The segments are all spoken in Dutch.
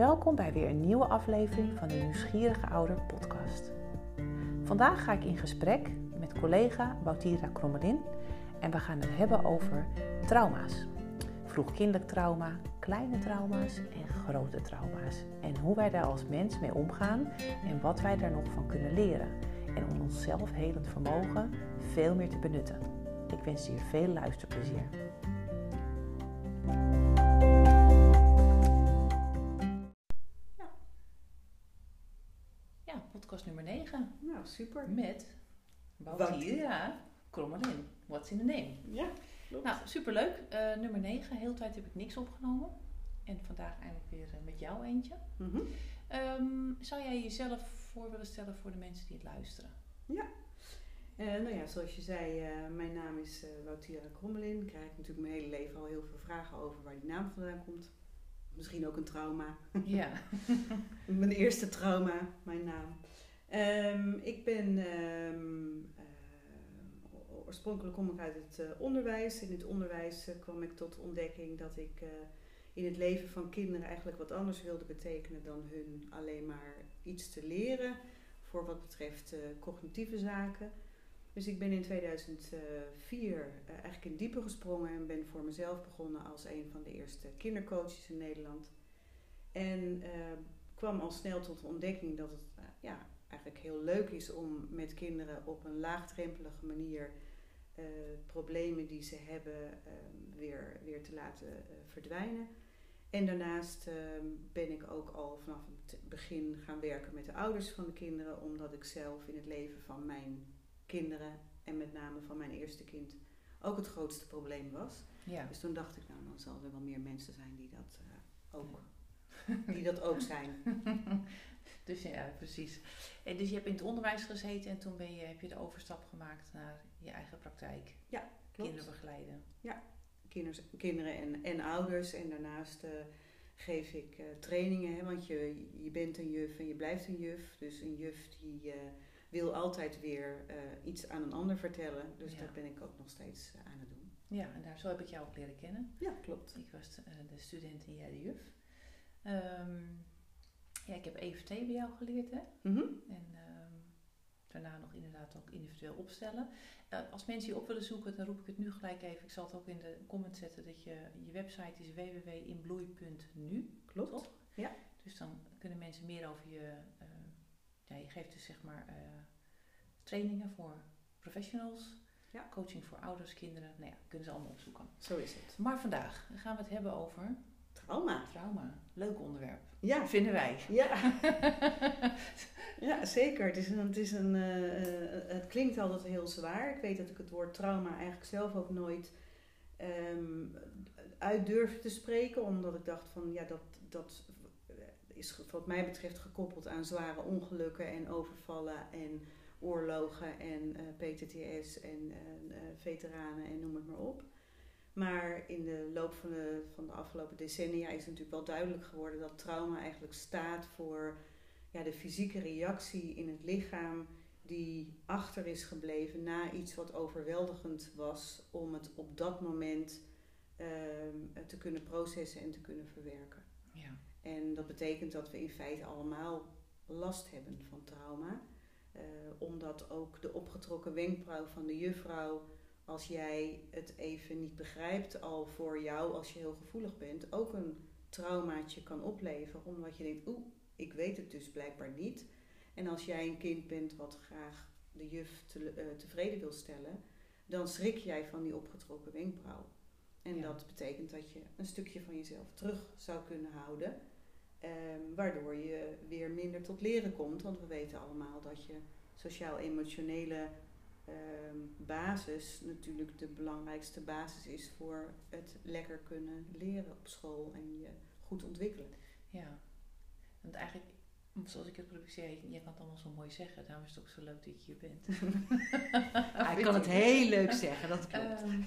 Welkom bij weer een nieuwe aflevering van de Nieuwsgierige Ouder podcast. Vandaag ga ik in gesprek met collega Bautira Krommelin en we gaan het hebben over trauma's. Vroegkindelijk trauma, kleine trauma's en grote trauma's. En hoe wij daar als mens mee omgaan en wat wij daar nog van kunnen leren. En om ons zelfhelend vermogen veel meer te benutten. Ik wens je veel luisterplezier. Ja, nummer 9 Nou, super. met Bautira. Krommelin. What's in the name? Ja, klopt. Nou, superleuk. Eh nummer 9. Heel de tijd heb ik niks opgenomen. En vandaag eindelijk weer eh, met jou eentje. Mhm. Ehm, zou jij jezelf voor willen stellen voor de mensen die het luisteren? Eh, nou ja, zoals je zei, mijn naam is eh Woutira Krommelin. Ik krijg natuurlijk mijn hele leven al heel veel vragen over waar die naam vandaan komt. Misschien ook een trauma. Ja. mijn eerste trauma, mijn naam. Ehm, ik ben ehm, eh, oorspronkelijk kom ik uit het eh, onderwijs. In het onderwijs eh, kwam ik tot de ontdekking dat ik eh, in het leven van kinderen eigenlijk wat anders wilde betekenen dan hun alleen maar iets te leren voor wat betreft cognitieve zaken. Dus ik ben in 2004 eh, eigenlijk in diepe gesprongen en ben voor mezelf begonnen als een van de eerste kindercoaches in Nederland. En kwam al snel tot de ontdekking dat het ja, eigenlijk heel leuk is om met kinderen op een laagdrempelige manier eh, problemen die ze hebben eh, weer, weer te laten eh, verdwijnen. En daarnaast eh, ben ik ook al vanaf het begin gaan werken met de ouders van de kinderen, omdat ik zelf in het leven van mijn kinderen en met name van mijn eerste kind ook het grootste probleem was. Ja. Dus toen dacht ik, nou dan zal er wel meer mensen zijn die dat eh, ook, die dat ook zijn. dus ja, precies. En dus je hebt in het onderwijs gezeten en toen ben je, heb je de overstap gemaakt naar je eigen praktijk. Klopt. Kinderen begeleiden. Kinders, kinderen en, en ouders. En daarnaast eh, geef ik eh, trainingen, hè, want je, je bent een juf en je blijft een juf. Dus een juf die eh, wil altijd weer iets aan een ander vertellen. Dus Ja. dat ben ik ook nog steeds aan het doen. Ja, en daar, zo heb ik jou ook leren kennen. Ja, klopt. Ik was de, de student en jij de juf. Ehm, ja, ik heb EFT bij jou geleerd, hè? Mhm. En ehm, daarna nog inderdaad ook individueel opstellen. Eh, als mensen je op willen zoeken, dan roep ik het nu gelijk even. Ik zal het ook in de comment zetten dat je, je website is www.inbloei.nu. Klopt. Toch? Ja. Dus dan kunnen mensen meer over je... eh, ja, je geeft dus zeg maar eh, trainingen voor professionals. Ja. Coaching voor ouders, kinderen. Nou ja, kunnen ze allemaal opzoeken. Zo is het. Maar vandaag gaan we het hebben over Trauma. trauma. Leuk onderwerp. Ja. Vinden wij. Ja. ja, zeker. Het, is een, het, is een, eh, eh, het klinkt altijd heel zwaar. Ik weet dat ik het woord trauma eigenlijk zelf ook nooit ehm, uit durfde te spreken. Omdat ik dacht van ja, dat, dat is wat mij betreft gekoppeld aan zware ongelukken en overvallen en oorlogen en eh, PTTS en veteranen en noem het maar op. Maar in de loop van de, van de afgelopen decennia is het natuurlijk wel duidelijk geworden dat trauma eigenlijk staat voor ja, de fysieke reactie in het lichaam die achter is gebleven na iets wat overweldigend was om het op dat moment ehm, te kunnen processen en te kunnen verwerken. Ja. En dat betekent dat we in feite allemaal last hebben van trauma. Eh, omdat ook de opgetrokken wenkbrauw van de juffrouw, als jij het even niet begrijpt, al voor jou, als je heel gevoelig bent, ook een traumaatje kan opleveren. Omdat je denkt, oeh, ik weet het dus blijkbaar niet. En als jij een kind bent wat graag de juf te- eh, tevreden wil stellen, dan schrik jij van die opgetrokken wenkbrauw. En Ja. dat betekent dat je een stukje van jezelf terug zou kunnen houden. Ehm, waardoor je weer minder tot leren komt. Want we weten allemaal dat je sociaal-emotionele basis natuurlijk de belangrijkste basis is voor het lekker kunnen leren op school en je goed ontwikkelen. Ja, want eigenlijk, zoals ik het probeer, jij kan het allemaal zo mooi zeggen, daarom is het ook zo leuk dat je hier bent. Hij kan het heel leuk zeggen, dat klopt. Ehm,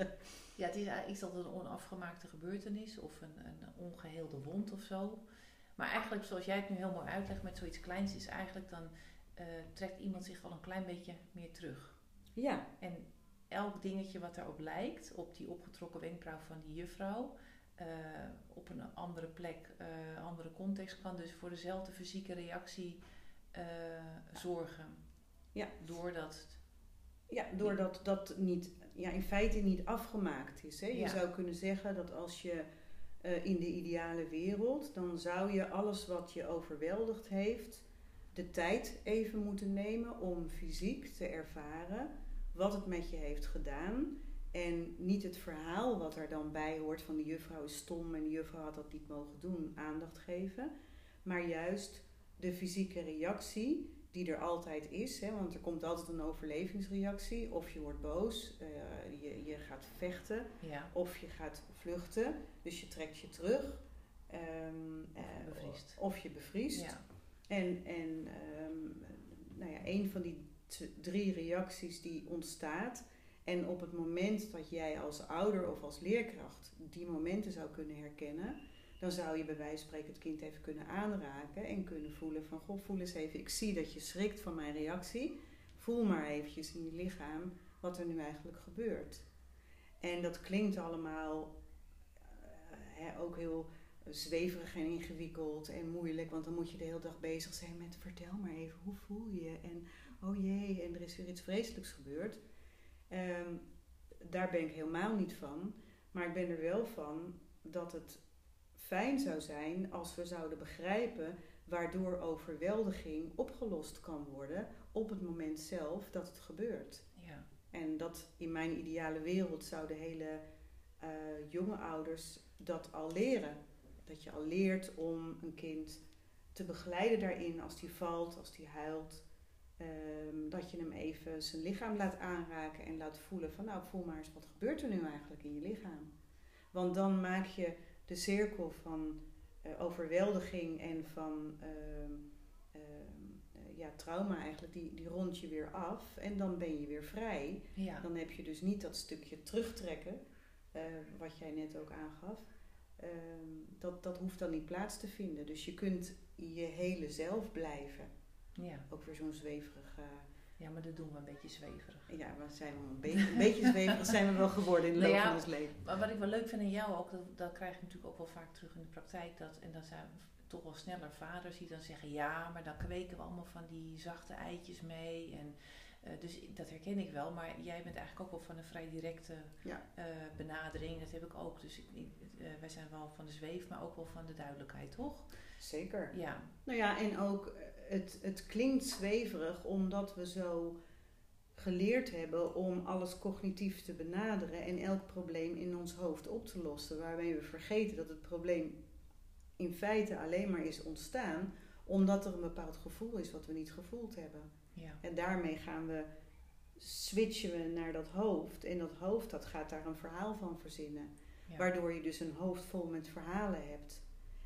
ja, het is iets dat een onafgemaakte gebeurtenis of een, een ongeheelde wond of zo. Maar eigenlijk, zoals jij het nu heel mooi uitlegt met zoiets kleins, is eigenlijk dan eh, trekt iemand zich al een klein beetje meer terug. ja, En elk dingetje wat daarop lijkt, op die opgetrokken wenkbrauw van die juffrouw, eh, op een andere plek, uh, andere context kan dus voor dezelfde fysieke reactie zorgen. Ja. Doordat. Ja, doordat dat niet, ja, in feite niet afgemaakt is. Hè? Je Ja. zou kunnen zeggen dat als je in de ideale wereld, dan zou je alles wat je overweldigd heeft, de tijd even moeten nemen om fysiek te ervaren wat het met je heeft gedaan. En niet het verhaal wat er dan bij hoort van de juffrouw is stom en de juffrouw had dat niet mogen doen, aandacht geven. Maar juist de fysieke reactie die er altijd is. Hè, want er komt altijd een overlevingsreactie. Of je wordt boos, eh, je, je gaat vechten, Ja. of je gaat vluchten. Dus je trekt je terug. ehm, Of je eh, bevriest. Of je bevriest. Ja. En, en ehm, nou ja, een van die drie reacties die ontstaat. En op het moment dat jij als ouder of als leerkracht die momenten zou kunnen herkennen, dan zou je bij wijze van spreken het kind even kunnen aanraken en kunnen voelen van goh, voel eens even, ik zie dat je schrikt van mijn reactie. Voel maar eventjes in je lichaam wat er nu eigenlijk gebeurt. En dat klinkt allemaal eh, ook heel zweverig en ingewikkeld en moeilijk, want dan moet je de hele dag bezig zijn met vertel maar even, hoe voel je? En oh jee, en er is weer iets vreselijks gebeurd. Ehm, daar ben ik helemaal niet van, maar ik ben er wel van dat het fijn zou zijn als we zouden begrijpen waardoor overweldiging opgelost kan worden op het moment zelf dat het gebeurt. Ja. En dat in mijn ideale wereld zouden hele eh, jonge ouders dat al leren. Dat je al leert om een kind te begeleiden daarin als die valt, als die huilt. Ehm, dat je hem even zijn lichaam laat aanraken en laat voelen van nou voel maar eens wat gebeurt er nu eigenlijk in je lichaam. Want dan maak je de cirkel van eh, overweldiging en van ehm, ehm, eh, ja, trauma eigenlijk, die, die rond je weer af en dan ben je weer vrij. Ja. Dan heb je dus niet dat stukje terugtrekken, eh, wat jij net ook aangaf. Ehm, dat, dat hoeft dan niet plaats te vinden. Dus je kunt je hele zelf blijven. ja. Ook weer zo'n zweverig. Ja, maar dat doen we een beetje zweverig. ja, we zijn wel een beetje, een beetje zweverig zijn we wel geworden in de Nou loop ja, van ons leven. Maar wat ik wel leuk vind in jou ook, dat, dat krijg je natuurlijk ook wel vaak terug in de praktijk. Dat, en dat zijn toch wel sneller vaders die dan zeggen, ja, maar dan kweken we allemaal van die zachte eitjes mee. En, eh, dus dat herken ik wel. Maar jij bent eigenlijk ook wel van een vrij directe Ja. eh, benadering. Dat heb ik ook. Dus ik, eh, wij zijn wel van de zweef, maar ook wel van de duidelijkheid, toch? Zeker. Ja, Nou ja, en ook het, het klinkt zweverig omdat we zo geleerd hebben om alles cognitief te benaderen en elk probleem in ons hoofd op te lossen. Waarmee we vergeten dat het probleem in feite alleen maar is ontstaan omdat er een bepaald gevoel is wat we niet gevoeld hebben. Ja, En daarmee gaan we, switchen we naar dat hoofd en dat hoofd dat gaat daar een verhaal van verzinnen. ja. Waardoor je dus een hoofd vol met verhalen hebt.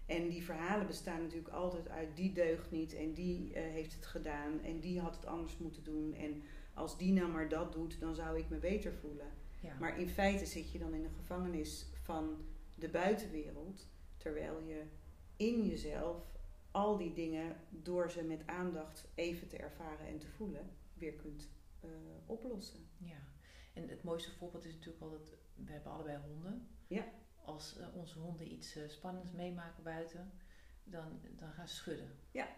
En die verhalen bestaan natuurlijk altijd uit die deugt niet en die eh, heeft het gedaan en die had het anders moeten doen. En als die nou maar dat doet, dan zou ik me beter voelen. ja. Maar in feite zit je dan in de gevangenis van de buitenwereld, terwijl je in jezelf al die dingen, door ze met aandacht even te ervaren en te voelen, weer kunt eh, oplossen. Ja, en het mooiste voorbeeld is natuurlijk dat we hebben allebei honden. Ja. Als eh, onze honden iets eh, spannends meemaken buiten, dan, dan gaan ze schudden. Ja.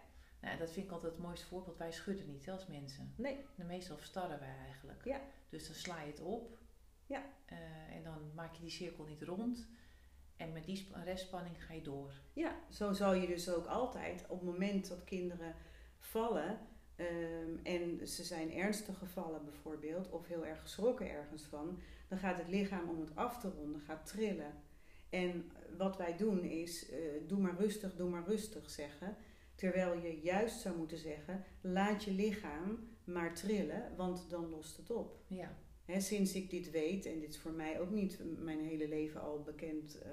Nou, dat vind ik altijd het mooiste voorbeeld. Wij schudden niet hè, als mensen. Nee, De meestal starren wij eigenlijk. Ja. Dus dan sla je het op. Ja. En dan maak je die cirkel niet rond. En met die sp- restspanning ga je door. Ja, zo zal je dus ook altijd op het moment dat kinderen vallen ehm, en ze zijn ernstig gevallen bijvoorbeeld of heel erg geschrokken ergens van, dan gaat het lichaam om het af te ronden, gaat trillen. En wat wij doen is, eh, doe maar rustig, doe maar rustig zeggen. Terwijl je juist zou moeten zeggen, laat je lichaam maar trillen, want dan lost het op. Ja, Sinds ik dit weet, en dit is voor mij ook niet mijn hele leven al bekend, eh,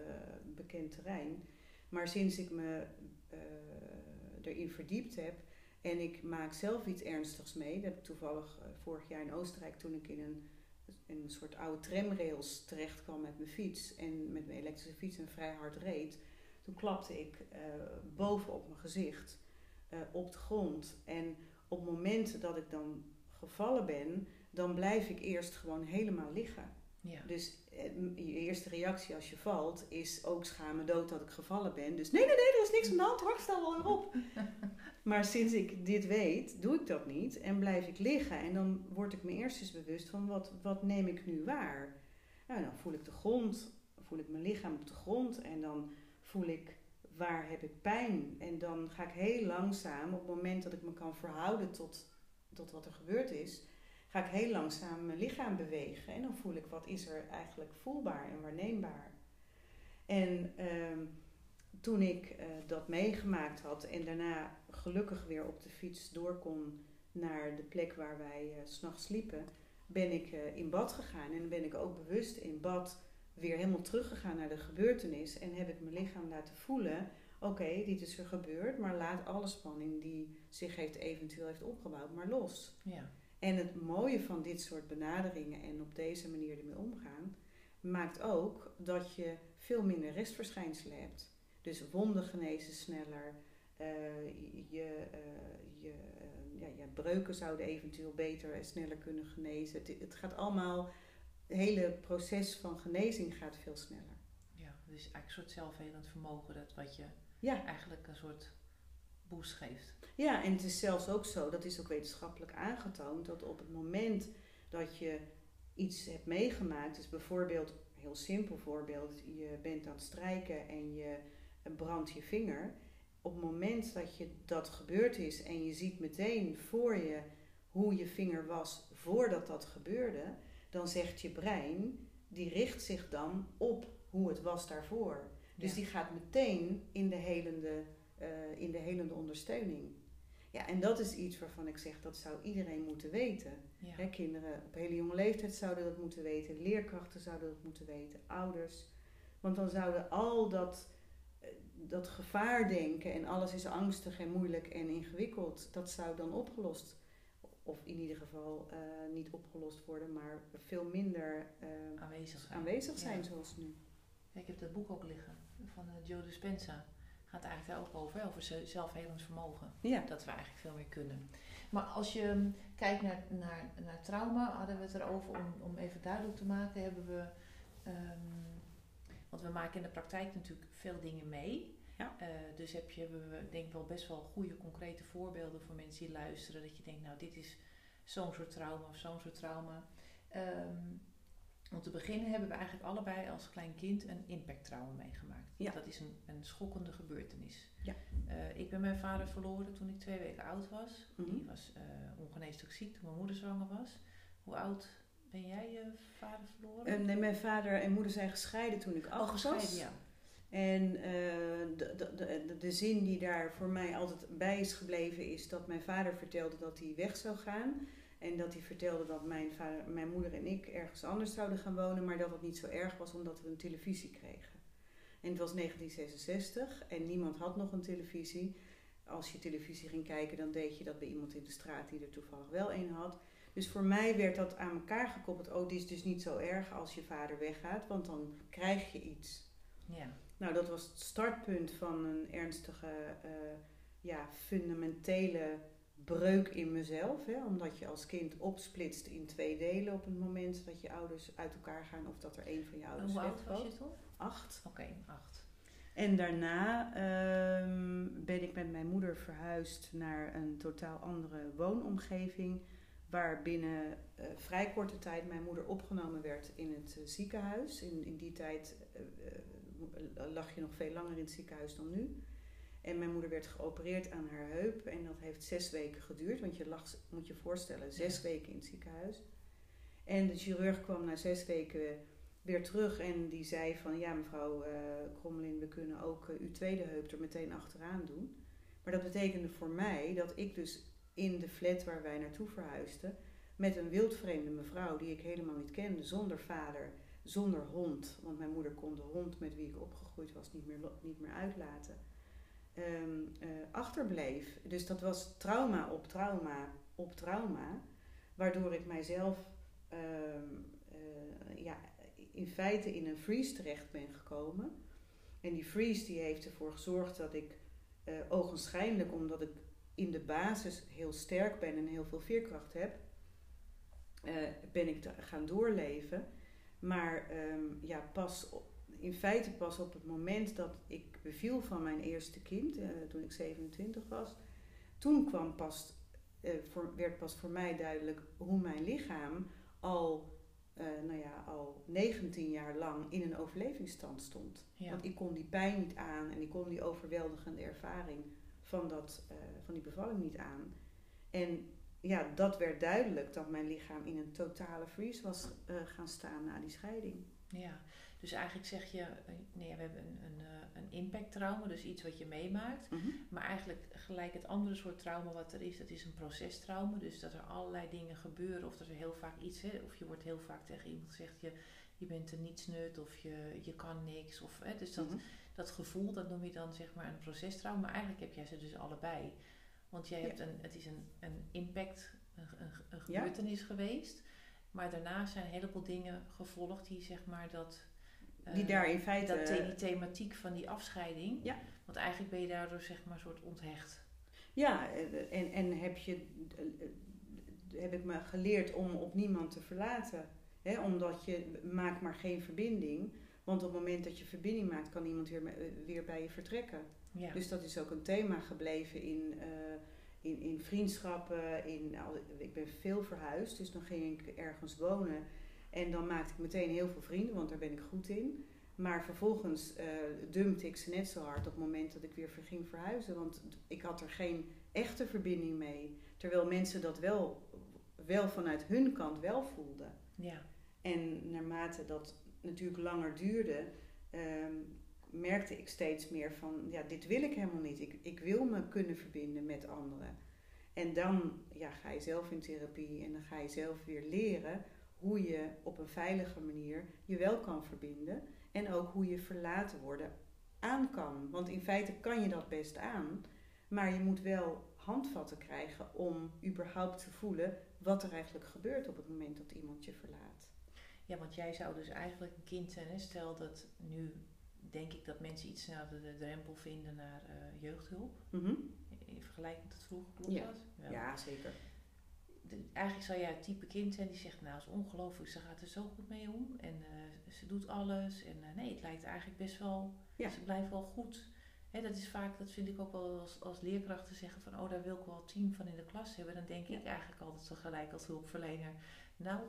bekend terrein, maar sinds ik me eh, erin verdiept heb en ik maak zelf iets ernstigs mee, dat heb ik toevallig eh, vorig jaar in Oostenrijk toen ik in een, in een soort oude tramrails terecht kwam met mijn fiets en met mijn elektrische fiets en vrij hard reed, toen klapte ik boven op mijn gezicht op de grond. En op het moment dat ik dan gevallen ben, dan blijf ik eerst gewoon helemaal liggen. Ja. Dus eh, je eerste reactie als je valt is ook schamen dood dat ik gevallen ben. Dus nee, nee, nee, er is niks aan de hand hoor, sta wel weer op. maar sinds ik dit weet, doe ik dat niet en blijf ik liggen. En dan word ik me eerst eens bewust van wat, wat neem ik nu waar. Nou, dan voel ik de grond, voel ik mijn lichaam op de grond en dan voel ik waar heb ik pijn. En dan ga ik heel langzaam, op het moment dat ik me kan verhouden tot, tot wat er gebeurd is, ga ik heel langzaam mijn lichaam bewegen. En dan voel ik wat is er eigenlijk voelbaar en waarneembaar. En ehm, toen ik uh, dat meegemaakt had en daarna gelukkig weer op de fiets door kon naar de plek waar wij uh, s'nachts sliepen, ben ik uh, in bad gegaan. En ben ik ook bewust in bad weer helemaal teruggegaan naar de gebeurtenis. En heb ik mijn lichaam laten voelen: oké, dit is er gebeurd, maar laat alle spanning die zich heeft eventueel heeft opgebouwd maar los. Ja. En het mooie van dit soort benaderingen en op deze manier ermee omgaan, maakt ook dat je veel minder restverschijnselen hebt. Dus wonden genezen sneller, uh, je, uh, je, uh, ja, je breuken zouden eventueel beter en sneller kunnen genezen. Het, het gaat allemaal, het hele proces van genezing gaat veel sneller. Ja, dus eigenlijk een soort zelfhelend vermogen, dat wat je Ja. eigenlijk een soort boost geeft. Ja, en het is zelfs ook zo, dat is ook wetenschappelijk aangetoond, dat op het moment dat je iets hebt meegemaakt, dus bijvoorbeeld, heel simpel voorbeeld, je bent aan het strijken en je brandt je vinger. Op het moment dat je dat gebeurd is en je ziet meteen voor je hoe je vinger was voordat dat gebeurde, dan zegt je brein, die richt zich dan op hoe het was daarvoor. Dus Ja. die gaat meteen in de helende, eh, in de helende ondersteuning. Ja, en dat is iets waarvan ik zeg dat zou iedereen moeten weten. Ja. Hè, kinderen op hele jonge leeftijd zouden dat moeten weten, leerkrachten zouden dat moeten weten, ouders. Want dan zouden al dat, eh, dat gevaardenken en alles is angstig en moeilijk en ingewikkeld, dat zou dan opgelost, of in ieder geval eh, niet opgelost worden, maar veel minder Aanwezig zijn. aanwezig zijn Ja. zoals nu. Ja, ik heb dat boek ook liggen van Joe Dispenza. Gaat eigenlijk daar ook over, over ze- zelfhelend vermogen. Ja, Dat we eigenlijk veel meer kunnen. Maar als je mm, kijkt naar, naar, naar trauma, hadden we het erover om, om even duidelijk te maken, hebben we. ehm, want we maken in de praktijk natuurlijk veel dingen mee. Ja. Eh, dus heb je, hebben we denk ik wel best wel goede concrete voorbeelden voor mensen die luisteren. Dat je denkt, nou dit is zo'n soort trauma of zo'n soort trauma. Ehm, om te beginnen hebben we eigenlijk allebei als klein kind een impacttrauma meegemaakt. Ja. Dat is een, een schokkende gebeurtenis. Ja. Eh, ik ben mijn vader verloren toen ik twee weken oud was. Die Mhm. was eh, ongeneeslijk ziek toen mijn moeder zwanger was. Hoe oud ben jij je vader verloren? Eh, nee, mijn vader en moeder zijn gescheiden toen ik oh, acht gescheiden, was. ja. En eh, de, de, de, de zin die daar voor mij altijd bij is gebleven is dat mijn vader vertelde dat hij weg zou gaan. En dat hij vertelde dat mijn, vader, mijn moeder en ik ergens anders zouden gaan wonen, maar dat het niet zo erg was omdat we een televisie kregen. En het was 1966 en niemand had nog een televisie. Als je televisie ging kijken, dan deed je dat bij iemand in de straat die er toevallig wel een had. Dus voor mij werd dat aan elkaar gekoppeld. Oh, dit is dus niet zo erg als je vader weggaat, want dan krijg je iets. ja. Nou, dat was het startpunt van een ernstige, eh, ja, fundamentele breuk in mezelf. Hè? Omdat je als kind opsplitst in twee delen op het moment dat je ouders uit elkaar gaan of dat er een van je ouders hoe oud was je toen? Acht. Oké, acht. En daarna ehm, ben ik met mijn moeder verhuisd naar een totaal andere woonomgeving. Waar binnen eh, vrij korte tijd mijn moeder opgenomen werd in het eh, ziekenhuis. In, in die tijd eh, lag je nog veel langer in het ziekenhuis dan nu. En mijn moeder werd geopereerd aan haar heup. En dat heeft zes weken geduurd. Want je lag, moet je voorstellen, zes weken in het ziekenhuis. En de chirurg kwam na zes weken weer terug en die zei van ja mevrouw Krommelin, we kunnen ook eh, uw tweede heup er meteen achteraan doen. Maar dat betekende voor mij dat ik dus in de flat waar wij naartoe verhuisden, met een wildvreemde mevrouw die ik helemaal niet kende, zonder vader, zonder hond, want mijn moeder kon de hond met wie ik opgegroeid was niet meer, niet meer uitlaten, ehm, eh, achterbleef. Dus dat was trauma op trauma op trauma, waardoor ik mijzelf ehm, eh, ja, in feite in een freeze terecht ben gekomen. En die freeze die heeft ervoor gezorgd dat ik eh ogenschijnlijk, omdat ik in de basis heel sterk ben en heel veel veerkracht heb, ben ik gaan doorleven. Maar ehm, ja, pas op, in feite pas op het moment dat ik beviel van mijn eerste kind, uh, toen ik 27 was, toen kwam pas, uh, voor, werd pas voor mij duidelijk hoe mijn lichaam al, uh, nou ja, al 19 jaar lang in een overlevingsstand stond. Ja. Want ik kon die pijn niet aan en ik kon die overweldigende ervaring van, dat, van die bevalling niet aan. En ja, dat werd duidelijk dat mijn lichaam in een totale freeze was gaan staan na die scheiding. Ja, dus eigenlijk zeg je, nee, we hebben een, een, een impacttrauma, dus iets wat je meemaakt. Mhm. Maar eigenlijk gelijk het andere soort trauma wat er is, dat is een procestrauma. Dus dat er allerlei dingen gebeuren of dat er heel vaak iets, hè, of je wordt heel vaak tegen iemand gezegd, je, je bent er niets nut of je, je kan niks. Of, hè, dus dat, Mhm. dat gevoel, dat noem je dan zeg maar een procestrauma. Maar eigenlijk heb jij ze dus allebei. Want jij Ja. hebt een, het is een, een impact, een, een, een Ja. gebeurtenis geweest. Maar daarna zijn een heleboel dingen gevolgd die zeg maar dat... Die eh, daar in feite. dat die thematiek van die afscheiding. Ja. Want eigenlijk ben je daardoor zeg maar een soort onthecht. Ja, eh, en, en heb, je, eh, heb ik me geleerd om op niemand te verlaten. Hè? Omdat je maakt maar geen verbinding. Want op het moment dat je verbinding maakt, kan iemand weer, weer bij je vertrekken. Ja. Dus dat is ook een thema gebleven in, in, in vriendschappen. In, ik ben veel verhuisd, dus dan ging ik ergens wonen. En dan maakte ik meteen heel veel vrienden, want daar ben ik goed in. Maar vervolgens eh dumpte ik ze net zo hard op het moment dat ik weer ging verhuizen. Want ik had er geen echte verbinding mee. Terwijl mensen dat wel, wel vanuit hun kant wel voelden. ja. En naarmate dat natuurlijk langer duurde, ehm, merkte ik steeds meer van, ja, dit wil ik helemaal niet. Ik, ik wil me kunnen verbinden met anderen. En dan ja, ga je zelf in therapie en dan ga je zelf weer leren hoe je op een veilige manier je wel kan verbinden. En ook hoe je verlaten worden aan kan. Want in feite kan je dat best aan. Maar je moet wel handvatten krijgen om überhaupt te voelen wat er eigenlijk gebeurt op het moment dat iemand je verlaat. ja, want jij zou dus eigenlijk een kind zijn. Hè? Stel dat nu denk ik dat mensen iets sneller de drempel vinden naar eh, jeugdhulp. Mhm. In vergelijking met het vroeger klopt Ja. dat? Ja, zeker. De- eigenlijk zou jij het type kind zijn die zegt, nou, is ongelooflijk, ze gaat er zo goed mee om en eh, ze doet alles. En eh, nee, het lijkt eigenlijk best wel, Ja. ze blijft wel goed. Hè, dat is vaak, dat vind ik ook wel als, als leerkrachten zeggen van, oh, daar wil ik wel een team van in de klas hebben. Dan denk Ja. ik eigenlijk altijd tegelijk als hulpverlener, nou,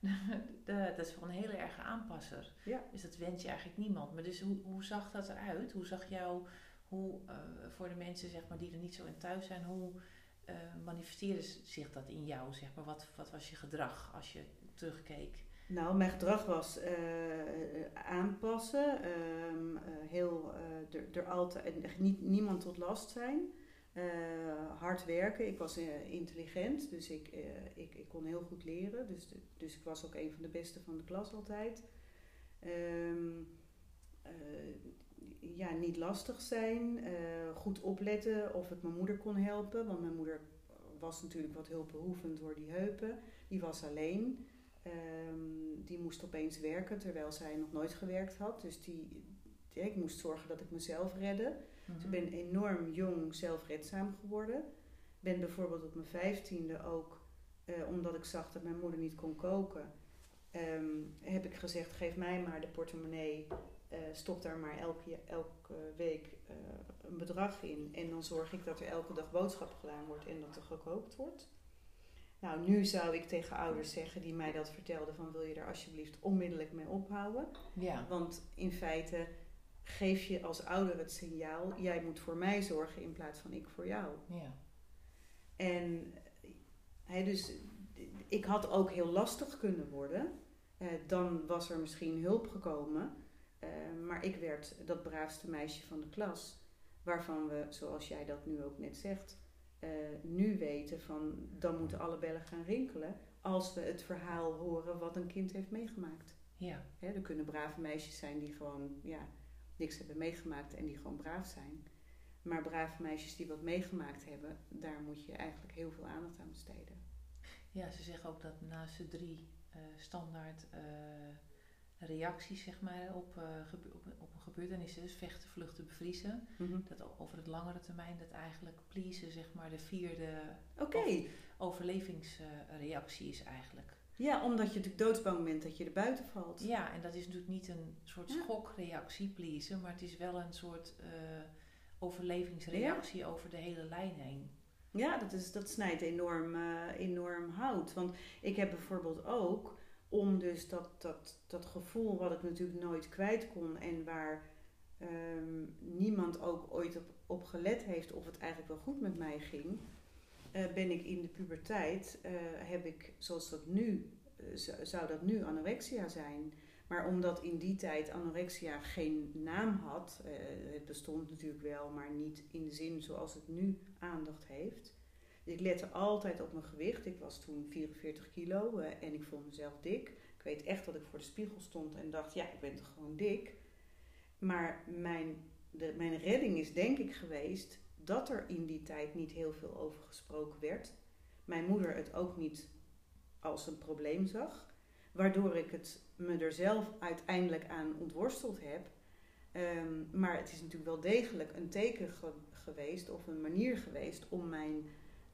dat is wel een hele erge aanpasser. Ja. Dus dat wens je eigenlijk niemand. Maar dus hoe, hoe zag dat eruit? Hoe zag jou, hoe, eh, voor de mensen zeg maar, die er niet zo in thuis zijn, hoe eh, manifesteerde zich dat in jou? Zeg maar? wat, wat was je gedrag als je terugkeek? Nou, mijn gedrag was eh, eh, aanpassen, ehm, eh, heel, er, er altijd, niet, niemand tot last zijn, hard werken. Ik was intelligent, dus ik, ik, ik kon heel goed leren, dus, dus ik was ook een van de beste van de klas altijd. Ehm, eh, ja, niet lastig zijn, eh, goed opletten of het mijn moeder kon helpen, want mijn moeder was natuurlijk wat hulpbehoevend door die heupen. Die was alleen. Ehm, die moest opeens werken terwijl zij nog nooit gewerkt had. Dus die, ja, ik moest zorgen dat ik mezelf redde. Dus ik ben enorm jong zelfredzaam geworden. Ben bijvoorbeeld op mijn vijftiende ook, eh, omdat ik zag dat mijn moeder niet kon koken, ehm, heb ik gezegd: geef mij maar de portemonnee. Eh, stop daar maar elke, elke week eh, een bedrag in. En dan zorg ik dat er elke dag boodschap gedaan wordt en dat er gekookt wordt. Nou, nu zou ik tegen ouders zeggen die mij dat vertelden: van wil je daar alsjeblieft onmiddellijk mee ophouden? Ja, Want in feite geef je als ouder het signaal: jij moet voor mij zorgen in plaats van ik voor jou. ja, En dus ik had ook heel lastig kunnen worden. Eh, dan was er misschien hulp gekomen. Eh, maar ik werd dat braafste meisje van de klas. Waarvan we, zoals jij dat nu ook net zegt, eh, nu weten van dan moeten alle bellen gaan rinkelen. Als we het verhaal horen wat een kind heeft meegemaakt. ja, Hè, er kunnen brave meisjes zijn die gewoon ja, niks hebben meegemaakt en die gewoon braaf zijn. Maar brave meisjes die wat meegemaakt hebben, daar moet je eigenlijk heel veel aandacht aan besteden. ja, ze zeggen ook dat naast de drie eh, standaard reacties zeg maar, op, gebe- op, op een gebeurtenis, dus vechten, vluchten, bevriezen, dat o- over het langere termijn dat eigenlijk pleasen zeg maar, de vierde overlevingsreactie is eigenlijk. Ja, omdat je natuurlijk doodsbang bent dat je er buiten valt. Ja, en dat is natuurlijk niet een soort Ja. schokreactie, pleasen, maar het is wel een soort eh, overlevingsreactie over de hele lijn heen. Ja, dat, is, dat snijdt enorm, eh, enorm hout. Want ik heb bijvoorbeeld ook, om dus dat, dat, dat gevoel wat ik natuurlijk nooit kwijt kon en waar ehm, niemand ook ooit op, op gelet heeft of het eigenlijk wel goed met mij ging, eh, ben ik in de puberteit, eh, heb ik zoals dat nu, eh, zou dat nu anorexia zijn. Maar omdat in die tijd anorexia geen naam had, het bestond natuurlijk wel, maar niet in de zin zoals het nu aandacht heeft. Ik lette altijd op mijn gewicht. Ik was toen 44 kilo eh, en ik vond mezelf dik. Ik weet echt dat ik voor de spiegel stond en dacht, ja, ik ben toch gewoon dik. Maar mijn, de, mijn redding is denk ik geweest dat er in die tijd niet heel veel over gesproken werd. Mijn moeder het ook niet als een probleem zag. Waardoor ik het me er zelf uiteindelijk aan ontworsteld heb. Ehm, maar het is natuurlijk wel degelijk een teken ge- geweest of een manier geweest om mijn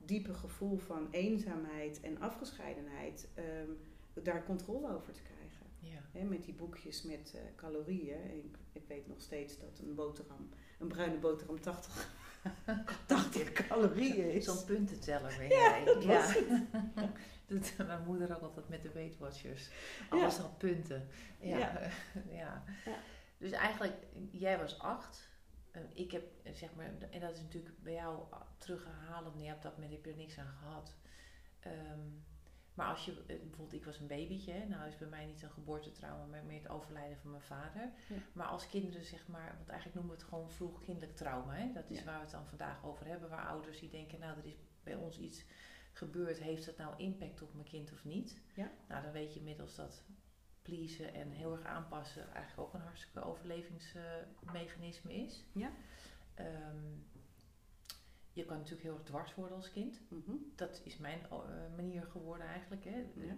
diepe gevoel van eenzaamheid en afgescheidenheid ehm, daar controle over te krijgen. Ja. Met die boekjes met eh, calorieën. Ik, ik weet nog steeds dat een boterham, een bruine boterham 80, 80 calorieën is. Zo'n puntenteller ben Ja, jij. dat was Doet mijn moeder ook altijd met de Weight Watchers. Ja. Alles al punten. Ja. Ja. Ja. Ja. Dus eigenlijk, jij was acht. Eh, Ik heb, eh, zeg maar, en dat is natuurlijk bij jou terughalend. Nee, op dat moment heb je er niks aan gehad. Ehm, maar als je, eh, bijvoorbeeld, ik was een babytje. Hè? Nou is bij mij niet een geboortetrauma, maar meer het overlijden van mijn vader. Ja. Maar als kinderen, zeg maar, want eigenlijk noemen we het gewoon vroeg kinderlijk trauma. Hè? Dat is Ja. waar we het dan vandaag over hebben. Waar ouders die denken, nou, er is bij ons iets gebeurd. Heeft dat nou impact op mijn kind of niet? Ja. Nou, dan weet je inmiddels dat pleasen en heel erg aanpassen eigenlijk ook een hartstikke overlevingsmechanisme is. Ja. Ehm, je kan natuurlijk heel erg dwars worden als kind. Mhm. Dat is mijn eh, manier geworden eigenlijk. Hè. Ja.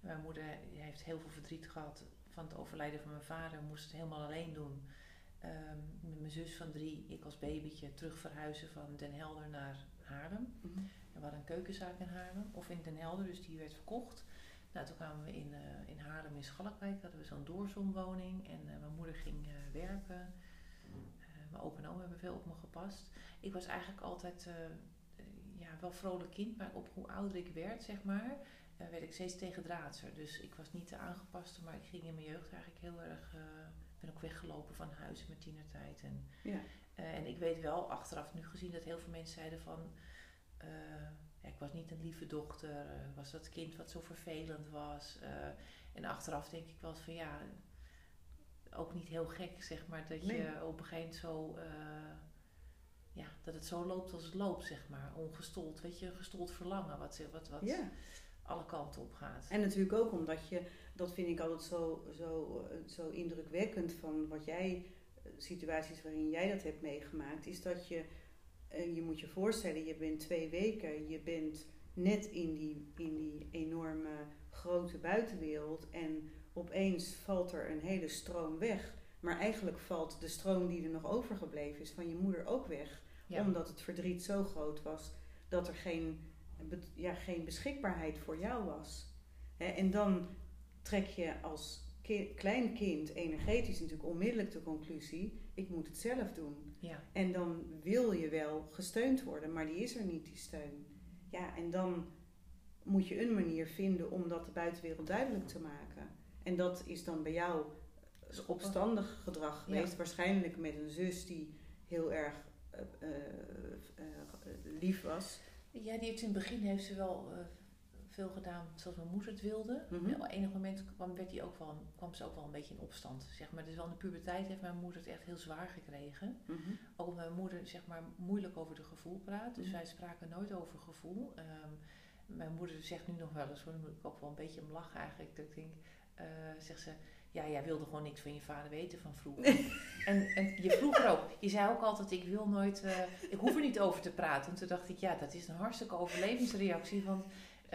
Mijn moeder heeft heel veel verdriet gehad van het overlijden van mijn vader. Moest het helemaal alleen doen. Ehm, met mijn zus van drie, ik als babytje, terug verhuizen van Den Helder naar Haarlem. Mhm. We hadden een keukenzaak in Haarlem, of in Den Helder, dus die werd verkocht. Nou, toen kwamen we in, eh, in Haarlem in Schalkwijk, hadden we zo'n doorzonwoning en eh, mijn moeder ging eh, werken. Mijn opa en oma hebben veel op me gepast. Ik was eigenlijk altijd ja, wel vrolijk kind, maar op hoe ouder ik werd, zeg maar, werd ik steeds tegendraadser. Dus ik was niet de aangepaste, maar ik ging in mijn jeugd eigenlijk heel erg, ben ook weggelopen van huis in mijn tienertijd. En, Ja. en ik weet wel, achteraf nu gezien, dat heel veel mensen zeiden van... ja, ik was niet een lieve dochter, eh, was dat kind wat zo vervelend was. eh, en achteraf denk ik wel van ja, ook niet heel gek zeg maar, dat Nee. je op een gegeven moment zo... eh, ja, dat het zo loopt als het loopt, zeg maar. Ongestold, weet je, gestold verlangen, wat, wat, wat Ja. alle kanten op gaat. En natuurlijk ook omdat je, dat vind ik altijd zo, zo, zo indrukwekkend van wat jij, situaties waarin jij dat hebt meegemaakt, is dat je, je moet je voorstellen, je bent twee weken, je bent net in die, in die enorme grote buitenwereld en opeens valt er een hele stroom weg. Maar eigenlijk valt de stroom die er nog overgebleven is van je moeder ook weg. Ja. Omdat het verdriet zo groot was dat er geen, ja, geen beschikbaarheid voor jou was. En dan trek je als ki- klein kind energetisch natuurlijk onmiddellijk de conclusie: ik moet het zelf doen. Ja. En dan wil je wel gesteund worden, maar die is er niet, die steun. Ja, en dan moet je een manier vinden om dat de buitenwereld duidelijk te maken. En dat is dan bij jou opstandig gedrag geweest. Waarschijnlijk met een zus die heel erg eh, eh, eh, lief was. Ja, die heeft in het begin heeft ze wel eh, veel gedaan zoals mijn moeder het wilde. Mhm. En op enig moment kwam, werd die ook wel, kwam ze ook wel een beetje in opstand. Zeg maar. Dus wel in de puberteit heeft mijn moeder het echt heel zwaar gekregen. Mhm. Ook omdat mijn moeder zeg maar, moeilijk over de gevoel praat. Dus Mhm. wij spraken nooit over gevoel. Ehm, mijn moeder zegt nu nog wel eens, dan moet ik ook wel een beetje om lachen eigenlijk. Dat ik denk, eh, zegt ze, ja, jij wilde gewoon niks van je vader weten van vroeger. en, en je vroeg er ook, je zei ook altijd, ik wil nooit, eh, ik hoef er niet over te praten. En toen dacht ik, ja, dat is een hartstikke overlevingsreactie. Want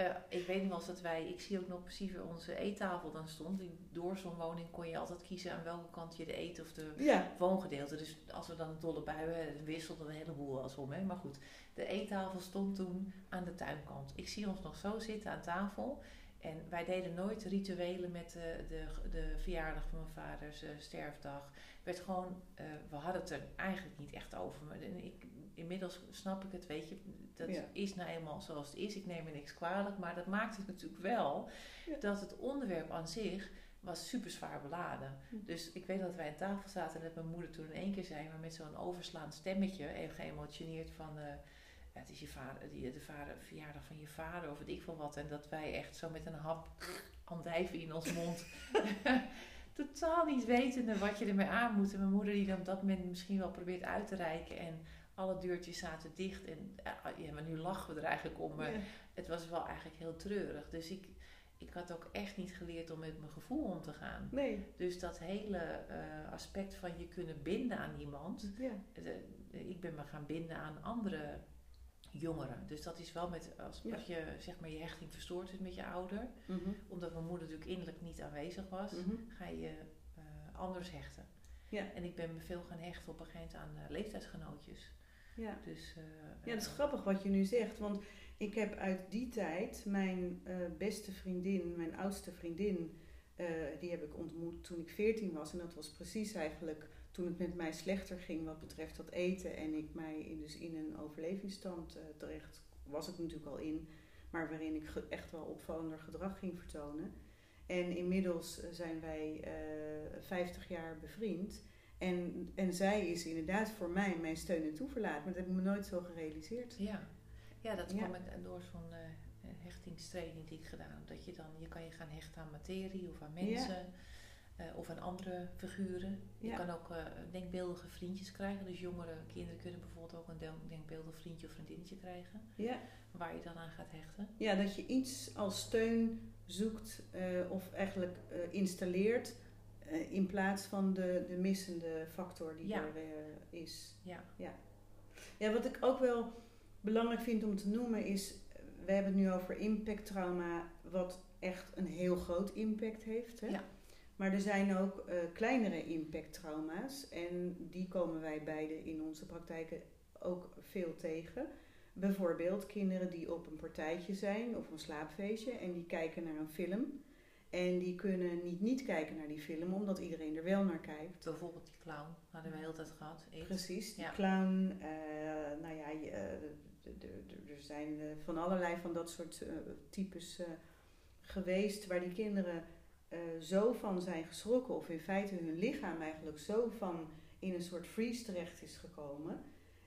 eh, ik weet nog wel eens dat wij, ik zie ook nog precies waar onze eettafel dan stond. In- Door zo'n woning kon je altijd kiezen aan welke kant je de eet of de Ja, woongedeelte. Dus als we dan een dolle bui hadden, wisselde een heleboel eens om. Hè? Maar goed, de eettafel stond toen aan de tuinkant. Ik zie ons nog zo zitten aan tafel. En wij deden nooit rituelen met de, de, de verjaardag van mijn vaders sterfdag. Werd gewoon, we hadden het er eigenlijk niet echt over. Maar ik, inmiddels snap ik het, weet je, dat is nou eenmaal zoals het is. Ik neem er niks kwalijk, maar dat maakt het natuurlijk wel dat het onderwerp aan zich was super zwaar beladen. Hm. Dus ik weet dat wij aan tafel zaten en dat mijn moeder toen in één keer zei, maar met zo'n overslaand stemmetje, even geëmotioneerd van, uh, het is je vader, die, de vader, verjaardag van je vader of weet ik veel wat. En dat wij echt zo met een hap andijven in ons mond, totaal niet wetende wat je ermee aan moet. En mijn moeder die dan op dat moment misschien wel probeert uit te reiken en alle deurtjes zaten dicht. En ja, maar nu lachen we er eigenlijk om. Maar het was wel eigenlijk heel treurig. Dus ik, ik had ook echt niet geleerd om met mijn gevoel om te gaan. Nee. Dus dat hele uh, aspect van je kunnen binden aan iemand. Ja. ik ben me gaan binden aan andere jongeren. Dus dat is wel met, als, als je zeg maar je hechting verstoord is met je ouder. Mm -hmm. Omdat mijn moeder natuurlijk innerlijk niet aanwezig was. Mm -hmm. Ga je uh, anders hechten. Ja. En ik ben me veel gaan hechten op een gegeven moment aan uh, leeftijdsgenootjes. Ja. Dus, uh, ja, dat is grappig wat je nu zegt. Want ik heb uit die tijd mijn beste vriendin, mijn oudste vriendin, die heb ik ontmoet toen ik 14 was. En dat was precies eigenlijk toen het met mij slechter ging wat betreft dat eten. En ik mij in, dus in een overlevingsstand uh, terecht was ik natuurlijk al in. Maar waarin ik echt wel opvallender gedrag ging vertonen. En inmiddels zijn wij 50 jaar bevriend. En, en zij is inderdaad voor mij mijn steun en toeverlaat. Maar dat heb ik me nooit zo gerealiseerd. Ja, ja dat kwam ik door zo'n uh, hechtingstraining die ik gedaan heb. Dat je dan, je kan je gaan hechten aan materie of aan mensen. Uh, of aan andere figuren. Je kan ook uh, denkbeeldige vriendjes krijgen. Dus jongere kinderen kunnen bijvoorbeeld ook een denkbeeldig vriendje of vriendinnetje krijgen. Ja. Waar je dan aan gaat hechten. Ja, dat je iets als steun zoekt of eigenlijk installeert in plaats van de, de missende factor die er uh, is. Ja. Ja. ja, wat ik ook wel belangrijk vind om te noemen is, we hebben het nu over impacttrauma, wat echt een heel groot impact heeft. Hè? Ja. Maar er zijn ook uh, kleinere impacttrauma's en die komen wij beide in onze praktijken ook veel tegen. Bijvoorbeeld kinderen die op een partijtje zijn of een slaapfeestje en die kijken naar een film. En die kunnen niet niet kijken naar die film, omdat iedereen er wel naar kijkt. Bijvoorbeeld die clown, hadden we heel tijd gehad. Precies, die clown. Uh, nou ja, uh, er zijn van allerlei van dat soort types geweest waar die kinderen zo van zijn geschrokken, of in feite hun lichaam eigenlijk zo van in een soort freeze terecht is gekomen.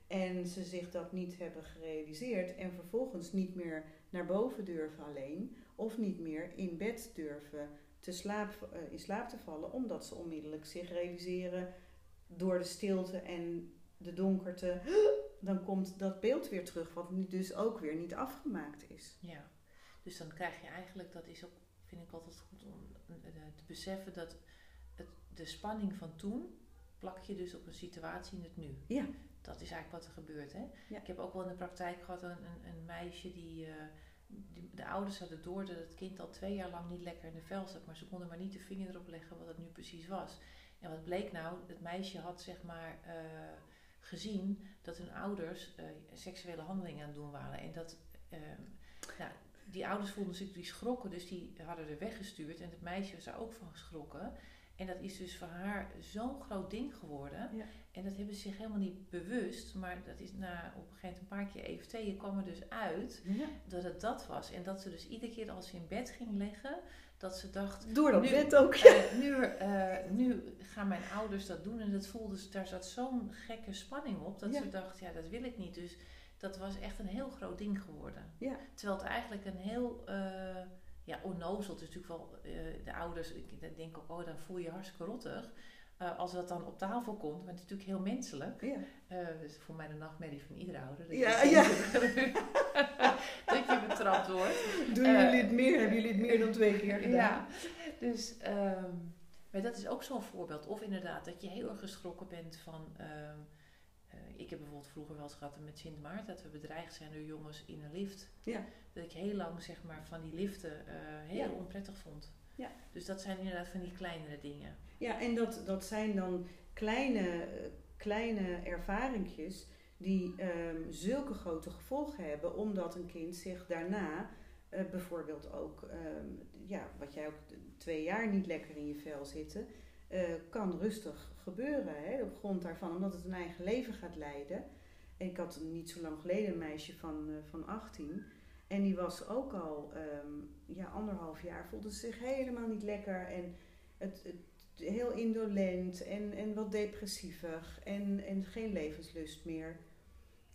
En ze zich dat niet hebben gerealiseerd en vervolgens niet meer naar boven durven alleen of niet meer in bed durven te slaap, uh, in slaap te vallen, omdat ze onmiddellijk zich realiseren door de stilte en de donkerte, dan komt dat beeld weer terug, wat dus ook weer niet afgemaakt is. Ja, dus dan krijg je eigenlijk, dat is ook, vind ik altijd goed om eh, te beseffen, dat het, de spanning van toen plak je dus op een situatie in het nu. Ja. Dat is eigenlijk wat er gebeurt. Hè? Ja. Ik heb ook wel in de praktijk gehad een, een, een meisje die. Uh, de ouders hadden door dat het kind al twee jaar lang niet lekker in de vel zat, maar ze konden maar niet de vinger erop leggen wat het nu precies was. En wat bleek nou? Het meisje had zeg maar uh, gezien dat hun ouders uh, seksuele handelingen aan het doen waren. En dat, uh, nou, die ouders voelden zich die schrokken, dus die hadden er weggestuurd. En het meisje was daar ook van geschrokken. En dat is dus voor haar zo'n groot ding geworden. Ja. En dat hebben ze zich helemaal niet bewust. Maar dat is na op een gegeven moment een paar keer EFT kwam er dus uit ja. dat het dat was. En dat ze dus iedere keer als ze in bed ging leggen, dat ze dacht... Door dat nu, bed ook, ja. Uh, nu, uh, nu gaan mijn ouders dat doen. En dat voelde ze, daar zat zo'n gekke spanning op. Dat ze dacht, ja dat wil ik niet. Dus dat was echt een heel groot ding geworden. Ja. Terwijl het eigenlijk een heel... Uh, ja, onnozel. Het is natuurlijk wel uh, de ouders, ik denk ook, oh, dan voel je je hartstikke rottig. Uh, als dat dan op tafel komt, maar het is natuurlijk heel menselijk. Ja. Dus voor mij de nachtmerrie van iedere ouder. Dat ja, ja. dat je betrapt wordt. Doen jullie het meer? Hebben jullie het meer dan twee keer gedaan? Ja, dus um, maar dat is ook zo'n voorbeeld. Of inderdaad, dat je heel erg geschrokken bent van... Um, ik heb bijvoorbeeld vroeger wel eens gehad met Sint Maarten, dat we bedreigd zijn door jongens in een lift. Ja. Dat ik heel lang zeg maar van die liften uh, heel Ja. onprettig vond. Ja. Dus dat zijn inderdaad van die kleinere dingen. Ja, en dat, dat zijn dan kleine, eh, kleine ervaringjes die um, zulke grote gevolgen hebben, omdat een kind zich daarna eh, bijvoorbeeld ook, ehm, ja, wat jij ook twee jaar niet lekker in je vel zitten, eh, kan rustig gebeuren hè, op grond daarvan, omdat het een eigen leven gaat leiden. En ik had niet zo lang geleden een meisje van, uh, van 18 en die was ook al um, ja, anderhalf jaar, voelde zich helemaal niet lekker en het, het heel indolent en, en wat depressievig en, en geen levenslust meer.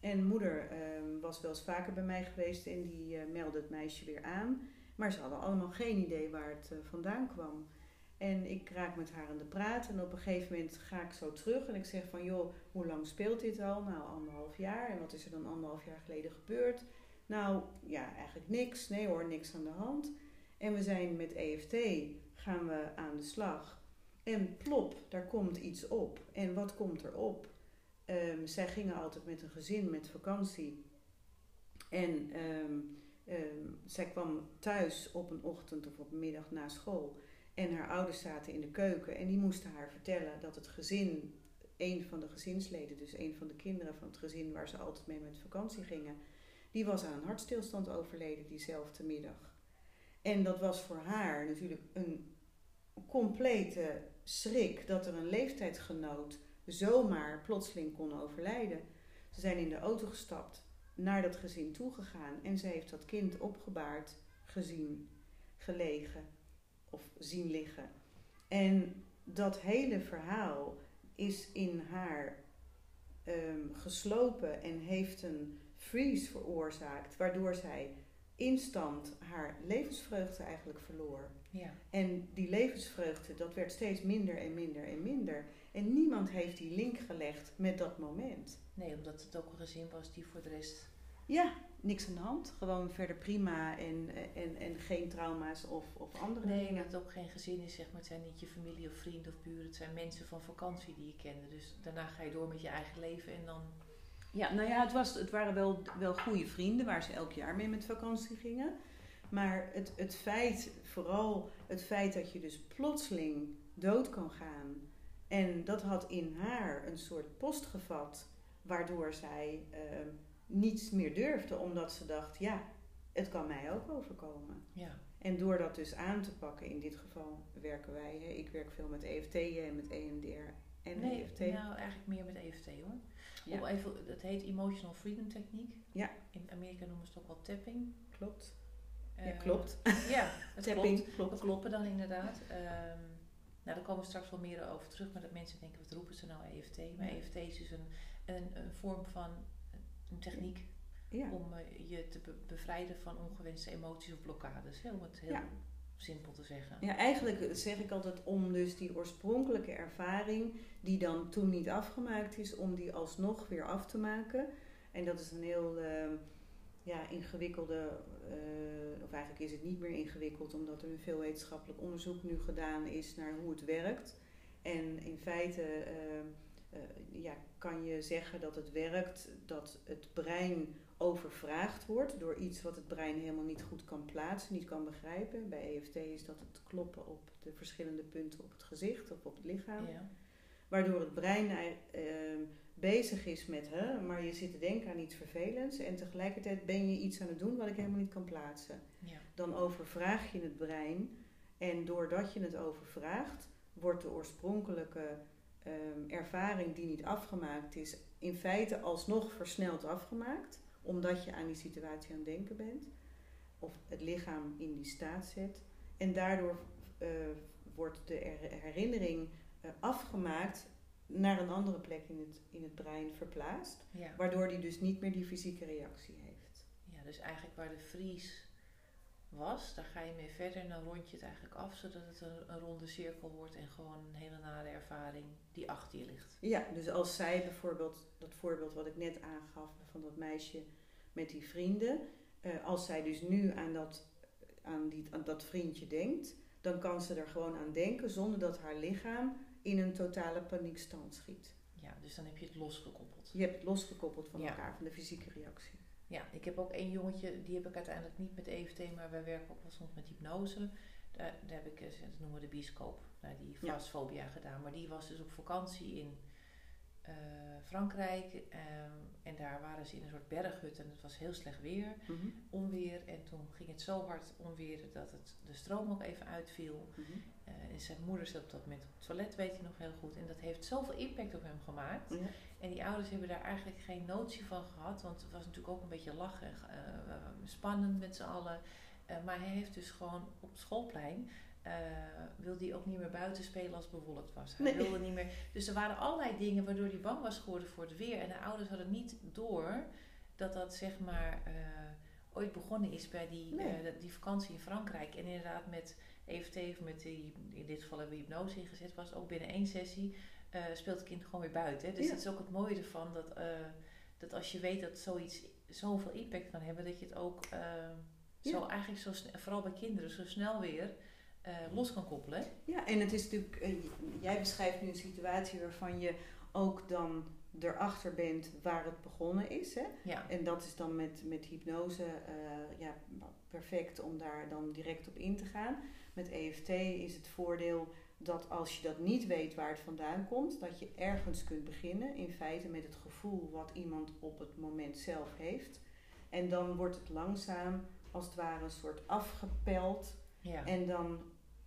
En moeder um, was wel eens vaker bij mij geweest en die uh, meldde het meisje weer aan. Maar ze hadden allemaal geen idee waar het vandaan kwam. En ik raak met haar aan de praat en op een gegeven moment ga ik zo terug en ik zeg van joh, hoe lang speelt dit al? Nou, anderhalf jaar. En wat is er dan anderhalf jaar geleden gebeurd? Nou, ja, eigenlijk niks. Nee hoor, niks aan de hand. En we zijn met EFT, gaan we aan de slag. En plop, daar komt iets op. En wat komt er op? Um, zij gingen altijd met een gezin met vakantie. En um, um, zij kwam thuis op een ochtend of op een middag na school. En haar ouders zaten in de keuken en die moesten haar vertellen dat het gezin, een van de gezinsleden, dus een van de kinderen van het gezin waar ze altijd mee met vakantie gingen, die was aan een hartstilstand overleden diezelfde middag. En dat was voor haar natuurlijk een complete schrik dat er een leeftijdsgenoot zomaar plotseling kon overlijden. Ze zijn in de auto gestapt, naar dat gezin toegegaan en ze heeft dat kind opgebaard, gezien, gelegen of zien liggen. En dat hele verhaal is in haar um, geslopen en heeft een freeze veroorzaakt, waardoor zij instant haar levensvreugde eigenlijk verloor. Ja. En die levensvreugde, dat werd steeds minder en minder en minder. En niemand heeft die link gelegd met dat moment. Nee, omdat het ook een gezin was die voor de rest. Ja, niks aan de hand. Gewoon verder prima en, en, en geen trauma's of, of andere nee, dingen. dat het ook geen gezin is, zeg maar. Het zijn niet je familie of vrienden of buren. Het zijn mensen van vakantie die je kende. Dus daarna ga je door met je eigen leven en dan. Ja, nou ja, het, was, het waren wel, wel goede vrienden waar ze elk jaar mee met vakantie gingen. Maar het, het feit, vooral het feit dat je dus plotseling dood kan gaan. En dat had in haar een soort post gevat, waardoor zij uh, niets meer durfde, omdat ze dacht: ja, het kan mij ook overkomen. Ja. En door dat dus aan te pakken, in dit geval werken wij, hè, ik werk veel met EFT en met EMDR en nee, EFT. nou eigenlijk meer met EFT hoor. Ja. Om even, het heet Emotional Freedom Techniek. Ja. In Amerika noemen ze het ook wel tapping. Klopt. Ja, Eh, klopt. Ja, het Tapping, klopt. klopt. We kloppen dan inderdaad. Ehm, nou, daar komen we straks wel meer over terug. Maar dat mensen denken, wat roepen ze nou EFT? Maar. EFT is dus een, een, een vorm van een techniek Ja. om eh, je te be- bevrijden van ongewenste emoties of blokkades. Hè? Om het heel Ja. simpel te zeggen. Ja, eigenlijk zeg ik altijd om dus die oorspronkelijke ervaring, die dan toen niet afgemaakt is, om die alsnog weer af te maken. En dat is een heel eh, ja, ingewikkelde, eh, of eigenlijk is het niet meer ingewikkeld, omdat er veel wetenschappelijk onderzoek nu gedaan is naar hoe het werkt. En in feite eh, eh, ja, kan je zeggen dat het werkt, dat het brein overvraagd wordt door iets wat het brein helemaal niet goed kan plaatsen, niet kan begrijpen. Bij EFT is dat het kloppen op de verschillende punten op het gezicht of op het lichaam. Ja. Waardoor het brein eh, bezig is met, hè, maar je zit te denken aan iets vervelends en tegelijkertijd ben je iets aan het doen wat ik helemaal niet kan plaatsen. Ja. Dan overvraag je het brein en doordat je het overvraagt, wordt de oorspronkelijke ehm, ervaring die niet afgemaakt is, in feite alsnog versneld afgemaakt, omdat je aan die situatie aan het denken bent, of het lichaam in die staat zet. En daardoor eh, wordt de her- herinnering eh, afgemaakt naar een andere plek in het, in het brein verplaatst, Ja. waardoor die dus niet meer die fysieke reactie heeft. ja, dus eigenlijk waar de vries was, daar ga je mee verder en dan rond je het eigenlijk af, zodat het een, een ronde cirkel wordt en gewoon een hele nare ervaring die achter je ligt. Ja, dus als zij bijvoorbeeld, dat voorbeeld wat ik net aangaf van dat meisje met die vrienden, eh, als zij dus nu aan dat, aan, die, aan dat vriendje denkt, dan kan ze er gewoon aan denken zonder dat haar lichaam in een totale paniekstand schiet. Ja, dus dan heb je het losgekoppeld. Je hebt het losgekoppeld van Ja. elkaar, van de fysieke reactie. Ja, ik heb ook één jongetje, die heb ik uiteindelijk niet met EFT, maar wij werken ook wel soms met hypnose. Daar, daar heb ik, eh, dat noemen we de bioscoop, naar die Ja. fastfobia gedaan. Maar die was dus op vakantie in eh, Frankrijk. Ehm, en daar waren ze in een soort berghut en het was heel slecht weer, Mhm. onweer. En toen ging het zo hard onweer dat het, de stroom ook even uitviel. Mhm. Eh, en zijn moeder zat op dat moment op het toilet, weet hij nog heel goed. En dat heeft zoveel impact op hem gemaakt. Ja. En die ouders hebben daar eigenlijk geen notie van gehad. Want het was natuurlijk ook een beetje lachen, eh, spannend met z'n allen. Eh, maar hij heeft dus gewoon op het schoolplein... wilde hij ook niet meer buiten spelen als het bewolkt was. Hij Nee. wilde niet meer... Dus er waren allerlei dingen waardoor hij bang was geworden voor het weer. En de ouders hadden niet door dat dat zeg maar... ooit begonnen is bij die, Nee. die vakantie in Frankrijk. En inderdaad met EFT of met die, in dit geval hebben we hypnose ingezet, was ook binnen één sessie eh, speelt het kind gewoon weer buiten. Hè? Dus Ja. dat is ook het mooie ervan dat, eh, dat als je weet dat zoiets zoveel impact kan hebben, dat je het ook eh, zo Ja. eigenlijk zo snel, vooral bij kinderen, zo snel weer eh, los kan koppelen. Ja, en het is natuurlijk, jij beschrijft nu een situatie waarvan je ook dan erachter bent waar het begonnen is. Hè? Ja, En dat is dan met, met hypnose eh, ja, perfect om daar dan direct op in te gaan. Met EFT is het voordeel dat als je dat niet weet waar het vandaan komt, dat je ergens kunt beginnen. In feite met het gevoel wat iemand op het moment zelf heeft. En dan wordt het langzaam als het ware een soort afgepeld. ja, En dan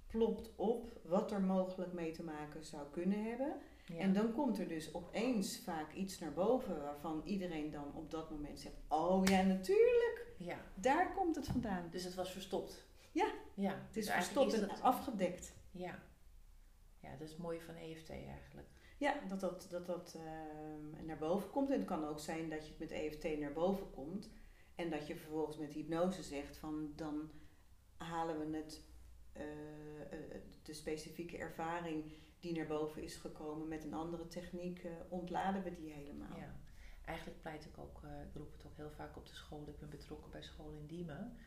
plopt op wat er mogelijk mee te maken zou kunnen hebben. ja. En dan komt er dus opeens vaak iets naar boven waarvan iedereen dan op dat moment zegt: Oh ja, natuurlijk, ja. daar komt het vandaan. Dus het was verstopt. Ja. ja. Het is Dus verstopt en dat- afgedekt. Ja. ja, dat is het mooie van EFT eigenlijk. Ja, dat dat, dat, dat ehm, naar boven komt. En het kan ook zijn dat je het met EFT naar boven komt. En dat je vervolgens met hypnose zegt van dan halen we het, eh, eh, de specifieke ervaring die naar boven is gekomen met een andere techniek, eh, ontladen we die helemaal. Ja. Eigenlijk pleit ik ook, ik roep het ook heel vaak op de school. Ik ben betrokken bij school in Diemen.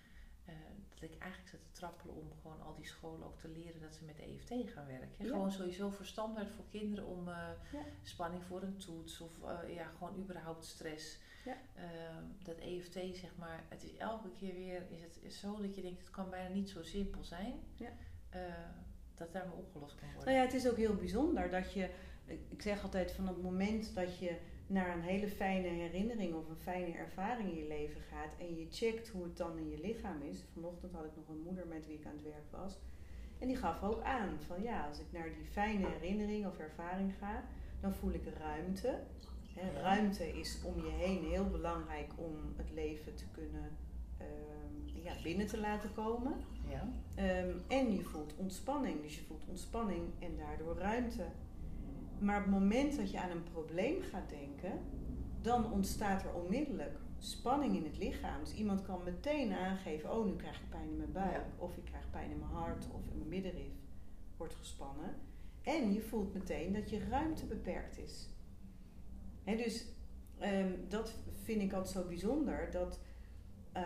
Eh, dat ik eigenlijk zat te trappelen om gewoon al die scholen ook te leren dat ze met EFT gaan werken. Ja. Gewoon sowieso voor standaard voor kinderen om eh, Ja. spanning voor een toets of eh, ja, gewoon überhaupt stress. Ja. Ehm, dat EFT zeg maar, het is elke keer weer is het is zo dat je denkt het kan bijna niet zo simpel zijn. Ja. dat daarmee opgelost kan worden. Nou ja, het is ook heel bijzonder dat je, ik zeg altijd van het moment dat je naar een hele fijne herinnering of een fijne ervaring in je leven gaat en je checkt hoe het dan in je lichaam is. Vanochtend had ik nog een moeder met wie ik aan het werk was. En die gaf ook aan van ja, als ik naar die fijne herinnering of ervaring ga, dan voel ik ruimte. Ruimte is om je heen heel belangrijk om het leven te kunnen ehm, ja, binnen te laten komen. Ja. Ehm, en je voelt ontspanning. Dus je voelt ontspanning en daardoor ruimte. Maar op het moment dat je aan een probleem gaat denken, dan ontstaat er onmiddellijk spanning in het lichaam. Dus iemand kan meteen aangeven: Oh, nu krijg ik pijn in mijn buik. Ja. Of ik krijg pijn in mijn hart. Of in mijn middenrif wordt gespannen. En je voelt meteen dat je ruimte beperkt is. Hè, dus ehm, dat vind ik altijd zo bijzonder. Dat eh,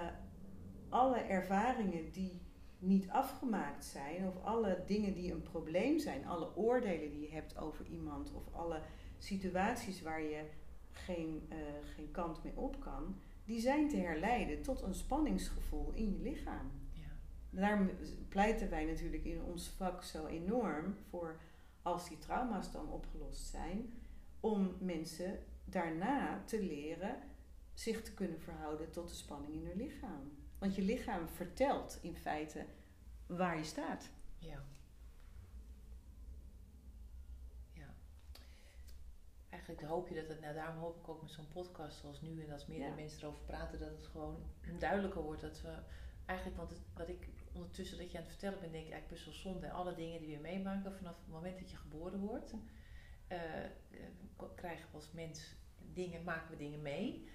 alle ervaringen die niet afgemaakt zijn, of alle dingen die een probleem zijn, alle oordelen die je hebt over iemand, of alle situaties waar je geen, eh, geen kant mee op kan, die zijn te herleiden tot een spanningsgevoel in je lichaam. Ja. Daarom pleiten wij natuurlijk in ons vak zo enorm voor, als die trauma's dan opgelost zijn, om mensen daarna te leren zich te kunnen verhouden tot de spanning in hun lichaam. Want je lichaam vertelt in feite waar je staat. Ja. Ja. Eigenlijk hoop je dat het, nou daarom hoop ik ook met zo'n podcast zoals nu en als meerdere Ja. mensen erover praten, dat het gewoon duidelijker wordt dat we eigenlijk, want het, wat ik ondertussen dat je aan het vertellen bent, denk ik eigenlijk best wel zonde. Alle dingen die we meemaken vanaf het moment dat je geboren wordt, k- krijgen we als mens dingen, maken we dingen mee.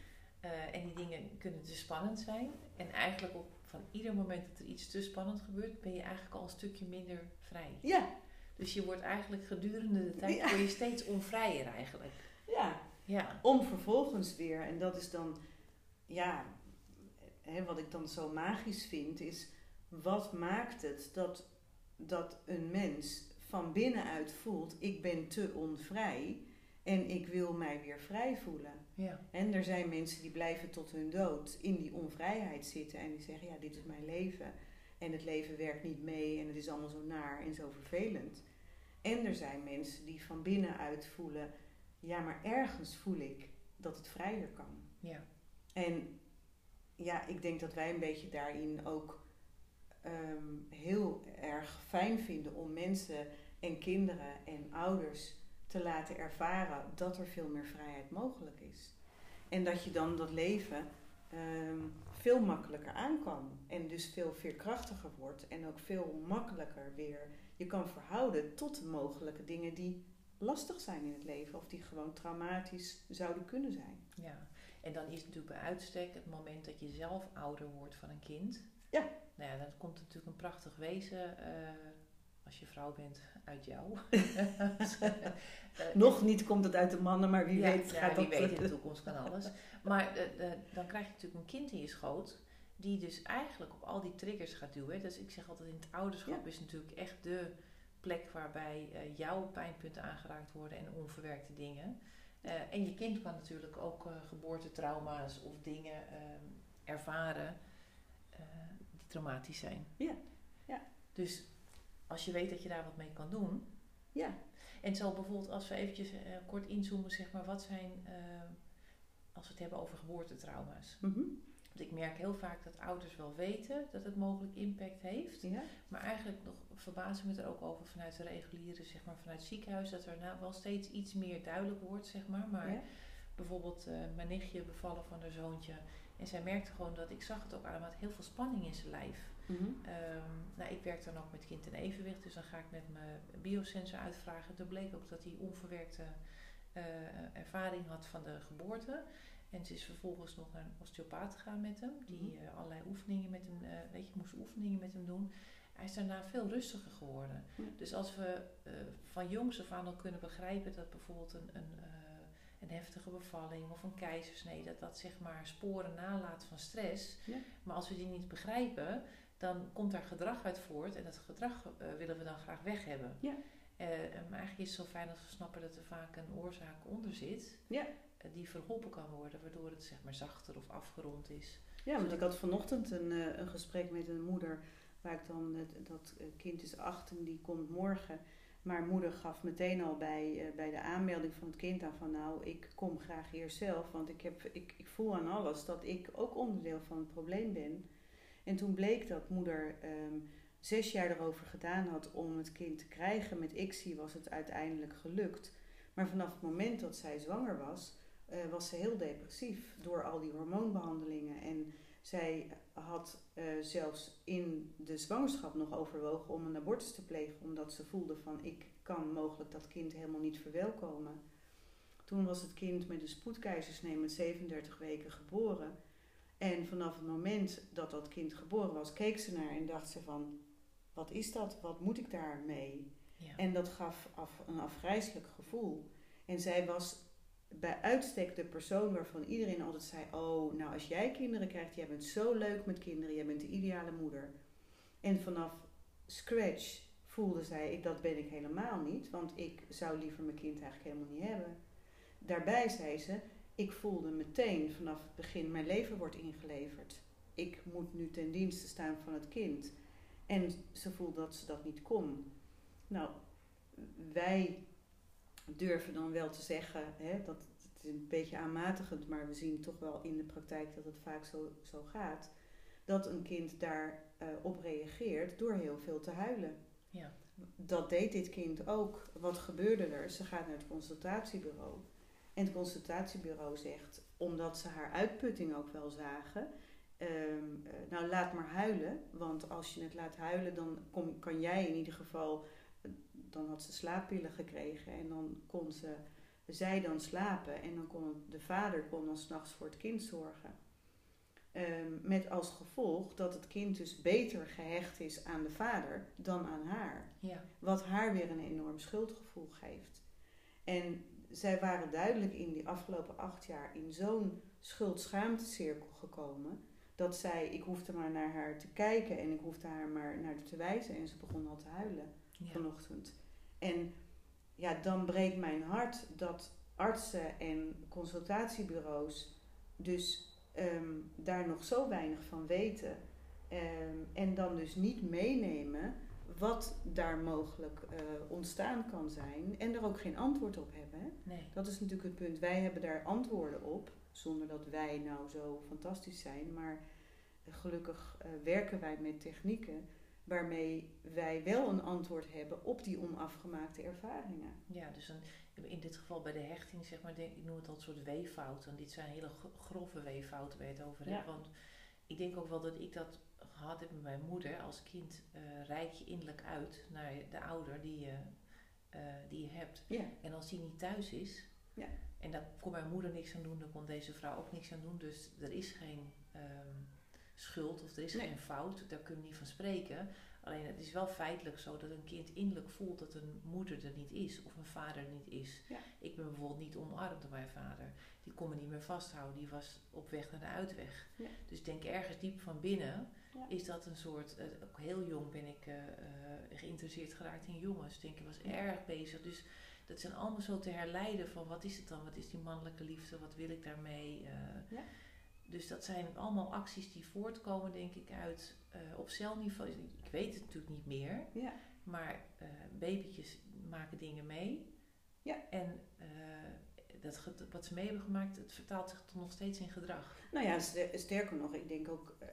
Eh, en die dingen kunnen dus spannend zijn. En eigenlijk op van ieder moment dat er iets te spannend gebeurt, ben je eigenlijk al een stukje minder vrij. Ja, Dus je wordt eigenlijk gedurende de tijd Ja. word je steeds onvrijer eigenlijk. ja. Ja, Om vervolgens weer, en dat is dan, ja, hè, wat ik dan zo magisch vind, is wat maakt het dat, dat een mens van binnenuit voelt: ik ben te onvrij en ik wil mij weer vrij voelen. Ja, En er zijn mensen die blijven tot hun dood in die onvrijheid zitten en die zeggen: ja, dit is mijn leven. En het leven werkt niet mee en het is allemaal zo naar en zo vervelend. En er zijn mensen die van binnenuit voelen: ja, maar ergens voel ik dat het vrijer kan. Ja. En ja, ik denk dat wij een beetje daarin ook ehm, heel erg fijn vinden om mensen en kinderen en ouders te laten ervaren dat er veel meer vrijheid mogelijk is. En dat je dan dat leven ehm, veel makkelijker aan kan. En dus veel veerkrachtiger wordt. En ook veel makkelijker weer je kan verhouden tot de mogelijke dingen die lastig zijn in het leven. Of die gewoon traumatisch zouden kunnen zijn. Ja, en dan is het natuurlijk bij uitstek het moment dat je zelf ouder wordt van een kind. Ja. Nou ja, dan komt natuurlijk een prachtig wezen, eh, als je vrouw bent, uit jou. Nog niet komt het uit de mannen, maar wie ja, weet ja, gaat wie dat... weet in de toekomst kan alles. Maar dan krijg je natuurlijk een kind in je schoot die dus eigenlijk op al die triggers gaat duwen. Dus ik zeg altijd in het ouderschap Ja. is natuurlijk echt de plek waarbij eh, jouw pijnpunten aangeraakt worden en onverwerkte dingen. Eh, en je kind kan natuurlijk ook eh, geboortetrauma's of dingen ehm, ervaren die traumatisch zijn. Ja, ja. Dus als je weet dat je daar wat mee kan doen. Ja, En zo bijvoorbeeld als we eventjes eh, kort inzoomen, zeg maar, wat zijn, eh, als we het hebben over geboortetrauma's. mhm. Want ik merk heel vaak dat ouders wel weten dat het mogelijk impact heeft. ja. Maar eigenlijk nog verbazen me er ook over vanuit de reguliere, zeg maar, vanuit het ziekenhuis, dat er nou wel steeds iets meer duidelijk wordt, zeg maar. Maar ja. bijvoorbeeld eh, mijn nichtje bevallen van haar zoontje. En zij merkte gewoon dat, ik zag het ook aan, had heel veel spanning in zijn lijf. Mhm. Ehm, nou, ik werk dan ook met kind in evenwicht, dus dan ga ik met mijn biosensor uitvragen. Toen bleek ook dat hij onverwerkte eh, ervaring had van de geboorte. En ze is vervolgens nog naar een osteopaat gegaan met hem, die Mhm. eh, allerlei oefeningen met hem, eh, weet je, moest oefeningen met hem doen. Hij is daarna veel rustiger geworden. Ja. Dus als we van jongs af aan al kunnen begrijpen dat bijvoorbeeld een, een, een heftige bevalling of een keizersnee, dat dat zeg maar sporen nalaat van stress. Ja. Maar als we die niet begrijpen, dan komt daar gedrag uit voort en dat gedrag eh, willen we dan graag weg hebben. Ja. Eh, maar eigenlijk is het zo fijn als we snappen dat er vaak een oorzaak onder zit, Ja. die verholpen kan worden, waardoor het zeg maar zachter of afgerond is. Ja, want ik had vanochtend een, een gesprek met een moeder waar ik dan, het- dat kind is acht en die komt morgen. Maar moeder gaf meteen al bij, bij de aanmelding van het kind aan van nou, ik kom graag eerst zelf. Want ik, heb, ik, ik voel aan alles dat ik ook onderdeel van het probleem ben. En toen bleek dat moeder ehm, zes jaar erover gedaan had om het kind te krijgen. Met ICSI was het uiteindelijk gelukt. Maar vanaf het moment dat zij zwanger was, eh, was ze heel depressief door al die hormoonbehandelingen. En zij had eh, zelfs in de zwangerschap nog overwogen om een abortus te plegen, omdat ze voelde van ik kan mogelijk dat kind helemaal niet verwelkomen. Toen was het kind met een spoedkeizersnee met 37 weken geboren. En vanaf het moment dat dat kind geboren was, keek ze naar en dacht ze van wat is dat? Wat moet ik daarmee? Ja. En dat gaf af, een afgrijzelijk gevoel. En zij was bij uitstek de persoon waarvan iedereen altijd zei: Oh, nou als jij kinderen krijgt, jij bent zo leuk met kinderen, jij bent de ideale moeder. En vanaf scratch voelde zij: ik, Dat ben ik helemaal niet, want ik zou liever mijn kind eigenlijk helemaal niet hebben. Daarbij zei ze: Ik voelde meteen vanaf het begin: mijn leven wordt ingeleverd. Ik moet nu ten dienste staan van het kind. En ze voelde dat ze dat niet kon. Nou, wij durven dan wel te zeggen, hè, dat het is een beetje aanmatigend, maar we zien toch wel in de praktijk dat het vaak zo, zo gaat, dat een kind daarop op reageert door heel veel te huilen. Ja. Dat deed dit kind ook. Wat gebeurde er? Ze gaat naar het consultatiebureau. En het consultatiebureau zegt, omdat ze haar uitputting ook wel zagen, ehm, eh, nou laat maar huilen, want als je het laat huilen, dan kom, kan jij in ieder geval, dan had ze slaappillen gekregen en dan kon ze, zij dan slapen en dan kon de vader kon dan s'nachts voor het kind zorgen. Ehm, met als gevolg dat het kind dus beter gehecht is aan de vader dan aan haar. Ja. Wat haar weer een enorm schuldgevoel geeft. En zij waren duidelijk in die afgelopen acht jaar in zo'n schuld-schaamtecirkel gekomen. Dat zij, ik hoefde maar naar haar te kijken en ik hoefde haar maar naar te wijzen. En ze begon al te huilen Ja. vanochtend. En ja, dan breekt mijn hart dat artsen en consultatiebureaus dus ehm, daar nog zo weinig van weten. Ehm, en dan dus niet meenemen wat daar mogelijk eh, ontstaan kan zijn en er ook geen antwoord op hebben. Nee. Dat is natuurlijk het punt. Wij hebben daar antwoorden op, zonder dat wij nou zo fantastisch zijn, maar gelukkig eh, werken wij met technieken waarmee wij wel een antwoord hebben op die onafgemaakte ervaringen. Ja, dus een, in dit geval bij de hechting, zeg maar, denk, ik noem het al een soort weeffouten. Dit zijn hele grove weeffouten waar je het over hebt. Want ik denk ook wel dat ik dat gehad heb met mijn moeder. Als kind uh, reik je innerlijk uit naar de ouder die je, uh, die je hebt. Ja. En als die niet thuis is, ja. en daar kon mijn moeder niks aan doen, dan kon deze vrouw ook niks aan doen. Dus er is geen um, schuld of er is Nee. geen fout, daar kun je niet van spreken. Alleen het is wel feitelijk zo dat een kind innerlijk voelt dat een moeder er niet is of een vader er niet is. Ja. Ik ben bijvoorbeeld niet omarmd door mijn vader. Die kon me niet meer vasthouden. Die was op weg naar de uitweg. Ja. Dus ik denk ergens diep van binnen Ja. is dat een soort. eh, ook heel jong ben ik eh, eh, geïnteresseerd geraakt in jongens. Denk ik was Ja. erg bezig. Dus dat zijn allemaal zo te herleiden van wat is het dan? Wat is die mannelijke liefde? Wat wil ik daarmee? Ja. Dus dat zijn allemaal acties die voortkomen, denk ik, uit op celniveau. Ik weet het natuurlijk niet meer, Ja. maar babytjes maken dingen mee. Ja. En dat, wat ze mee hebben gemaakt, het vertaalt zich toch nog steeds in gedrag. Nou ja, ster- sterker nog, ik denk ook eh,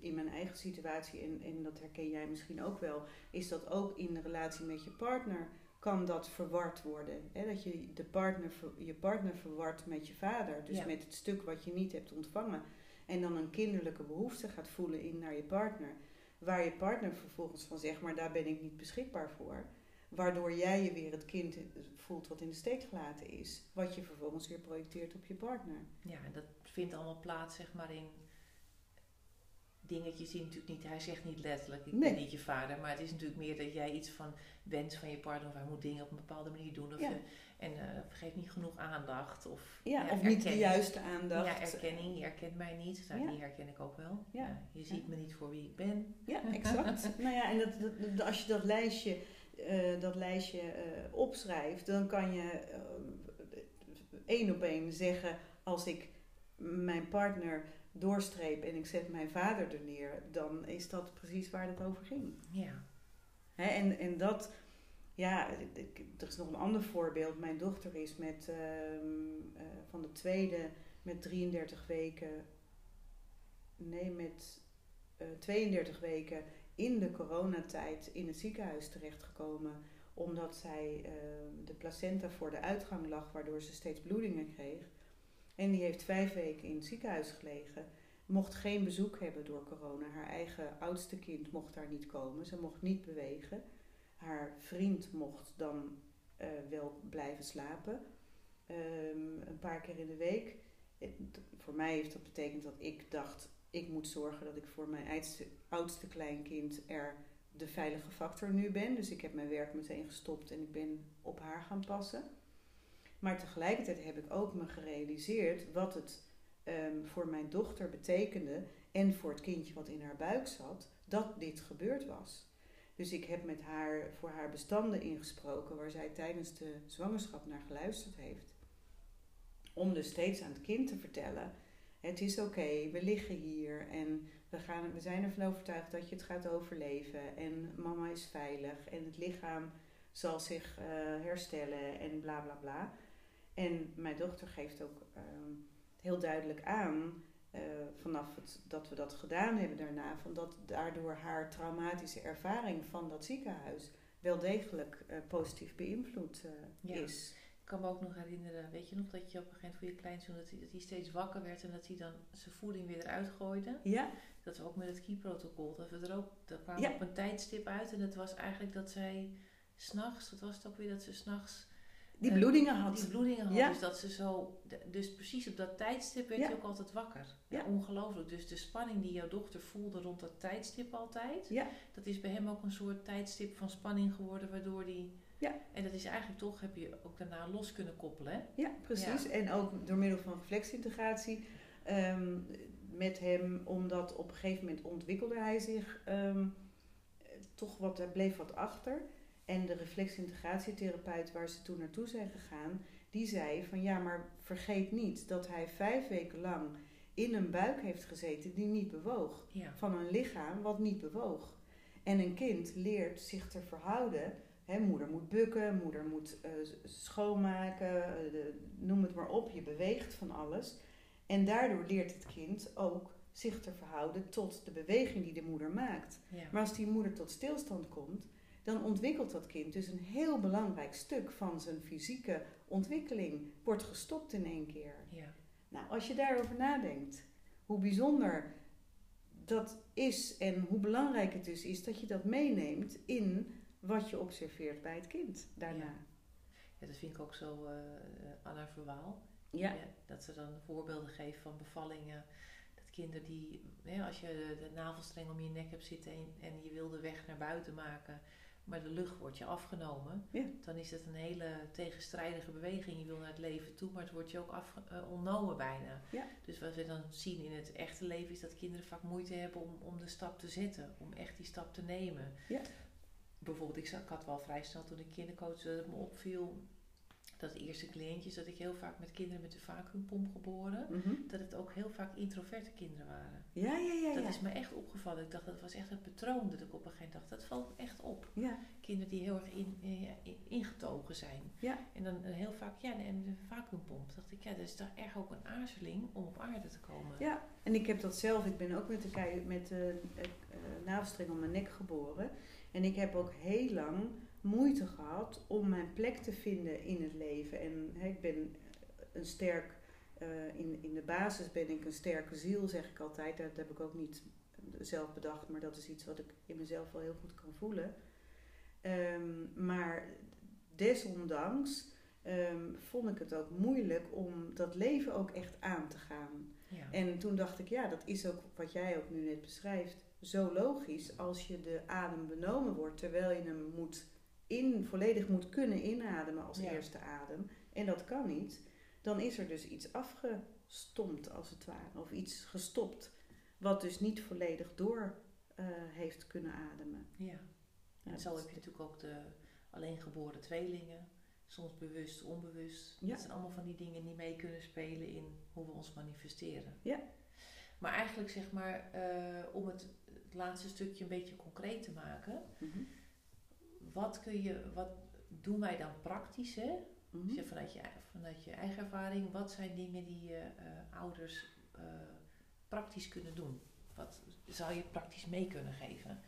in mijn eigen situatie, en, en dat herken jij misschien ook wel, is dat ook in de relatie met je partner kan dat verward worden. Hè? Dat je de partner, je partner verward met je vader, dus Ja. met het stuk wat je niet hebt ontvangen. En dan een kinderlijke behoefte gaat voelen in naar je partner. Waar je partner vervolgens van zegt, maar daar ben ik niet beschikbaar voor. Waardoor jij je weer het kind voelt wat in de steek gelaten is. Wat je vervolgens weer projecteert op je partner. Ja, en dat vindt allemaal plaats, zeg maar, in dingetjes die natuurlijk niet... Hij zegt niet letterlijk, ik Nee. ben niet je vader. Maar het is natuurlijk meer dat jij iets van wens van je partner... of hij moet dingen op een bepaalde manier doen. Of Ja. je, en geeft niet genoeg aandacht. Of, Ja, of niet de juiste aandacht. Ja, erkenning. Je herkent mij niet. Nou, Ja. Die herken ik ook wel. Ja. Je ziet me niet voor wie ik ben. Ja, exact. nou ja, en dat, dat, dat- als je dat lijstje, eh, dat lijstje eh, opschrijft, dan kan je eh, één op één zeggen: als ik mijn partner doorstreep en ik zet mijn vader er neer, dan is dat precies waar het over ging. Ja. Hè, en, en dat, ja, ik- er is nog een ander voorbeeld. Mijn dochter is met, ehm, eh, van de tweede met 33 weken, nee, met eh 32 weken in de coronatijd in het ziekenhuis terechtgekomen. Omdat zij ehm, de placenta voor de uitgang lag, waardoor ze steeds bloedingen kreeg. En die heeft vijf weken in het ziekenhuis gelegen. Mocht geen bezoek hebben door corona. Haar eigen oudste kind mocht daar niet komen. Ze mocht niet bewegen. Haar vriend mocht dan eh, wel blijven slapen. Ehm, een paar keer in de week. Voor mij heeft dat betekend dat ik dacht... ik moet zorgen dat ik voor mijn oudste, kleinkind er de veilige factor nu ben. Dus ik heb mijn werk meteen gestopt en ik ben op haar gaan passen. Maar tegelijkertijd heb ik ook me gerealiseerd wat het ehm, voor mijn dochter betekende en voor het kindje wat in haar buik zat, dat dit gebeurd was. Dus ik heb met haar voor haar bestanden ingesproken waar zij tijdens de zwangerschap naar geluisterd heeft. Om dus steeds aan het kind te vertellen: het is oké, we liggen hier en we, gaan, we zijn ervan overtuigd dat je het gaat overleven en mama is veilig en het lichaam zal zich eh, herstellen en bla bla bla. En mijn dochter geeft ook ehm, heel duidelijk aan, eh, vanaf het, dat we dat gedaan hebben daarna, van dat daardoor haar traumatische ervaring van dat ziekenhuis wel degelijk eh, positief beïnvloed Ja. is. Ik kan me ook nog herinneren, weet je nog dat je op een gegeven moment voor je kleinzoon dat hij, dat hij steeds wakker werd en dat hij dan zijn voeding weer eruit gooide. Ja, Dat we ook met het key-protocol, dat we er ook, dat kwamen Ja. op een tijdstip uit en dat was eigenlijk dat zij s'nachts, wat was het ook weer, dat ze s'nachts die Eh, bloedingen had. die bloedingen had. Ja. Dus dat ze zo, dus precies op dat tijdstip werd Ja. je ook altijd wakker. Ja. Ja. Ongelooflijk. Dus de spanning die jouw dochter voelde rond dat tijdstip altijd, Ja. dat is bij hem ook een soort tijdstip van spanning geworden, waardoor die. Ja. En dat is eigenlijk toch, heb je ook daarna los kunnen koppelen. Hè? Ja, precies. En ook door middel van reflexintegratie ehm, met hem, omdat op een gegeven moment ontwikkelde hij zich ehm, eh, toch wat, hij bleef wat achter. En de reflexintegratietherapeut waar ze toen naartoe zijn gegaan, die zei van ja, maar vergeet niet dat hij vijf weken lang in een buik heeft gezeten die niet bewoog. Ja. Van een lichaam wat niet bewoog. En een kind leert zich te verhouden. Hè, moeder moet bukken, moeder moet uh, schoonmaken, uh, de, noem het maar op. Je beweegt van alles. En daardoor leert het kind ook zich te verhouden tot de beweging die de moeder maakt. Ja. Maar als die moeder tot stilstand komt, dan ontwikkelt dat kind dus een heel belangrijk stuk van zijn fysieke ontwikkeling. Wordt gestopt in één keer. Ja. Nou, als je daarover nadenkt, hoe bijzonder dat is en hoe belangrijk het dus is dat je dat meeneemt in wat je observeert bij het kind daarna. Ja. Ja, dat vind ik ook zo uh, Anna Verwaal. Ja. dat ze dan voorbeelden geeft van bevallingen. Dat kinderen die, hè, als je de, de, navelstreng om je nek hebt zitten en, en je wil de weg naar buiten maken, maar de lucht wordt je afgenomen, Ja. dan is het een hele tegenstrijdige beweging. Je wil naar het leven toe, maar het wordt je ook af, uh, ontnomen bijna. Ja. Dus wat we dan zien in het echte leven is dat kinderen vaak moeite hebben om, om de stap te zetten, om echt die stap te nemen. Ja. Bijvoorbeeld, ik, zag, ik had wel vrij snel toen ik kindercoach dat het me opviel dat de eerste cliëntjes, dat ik heel vaak met kinderen met een vacuümpomp geboren, Mhm. dat het ook heel vaak introverte kinderen waren. Ja, ja, ja. Dat ja. is me echt opgevallen. Ik dacht, dat was echt het patroon dat ik op een gegeven moment dacht, dat valt echt op. ja. Kinderen die heel erg in, in- ingetogen zijn. Ja. En dan eh, heel vaak, ja, en de vacuümpomp. dacht ik, ja, dat is toch echt ook een aarzeling om op aarde te komen. Ja, en ik heb dat zelf. Ik ben ook met de, met de eh, eh, navelstreng om mijn nek geboren. En ik heb ook heel lang moeite gehad om mijn plek te vinden in het leven. En ik ben een sterk, eh, in, in de basis ben ik een sterke ziel, zeg ik altijd. Dat heb ik ook niet zelf bedacht, maar dat is iets wat ik in mezelf wel heel goed kan voelen. Ehm, maar desondanks ehm, vond ik het ook moeilijk om dat leven ook echt aan te gaan. Ja. En toen dacht ik, ja, dat is ook wat jij ook nu net beschrijft, zo logisch als je de adem benomen wordt terwijl je hem moet in, volledig moet kunnen inademen als Ja. eerste adem. En dat kan niet. Dan is er dus iets afgestompt als het ware, of iets gestopt, wat dus niet volledig door eh, heeft kunnen ademen. ja. Ja, En zo heb je natuurlijk ook de alleengeboren tweelingen. Soms bewust, onbewust. Ja. Dat zijn allemaal van die dingen die mee kunnen spelen in hoe we ons manifesteren. Ja. Maar eigenlijk zeg maar, eh, om het, het laatste stukje een beetje concreet te maken. Mhm. Wat kun je, wat doen wij dan praktisch hè? Mhm. Dus je vanuit, je, vanuit je eigen ervaring, wat zijn dingen die je eh, ouders eh, praktisch kunnen doen? Wat zou je praktisch mee kunnen geven?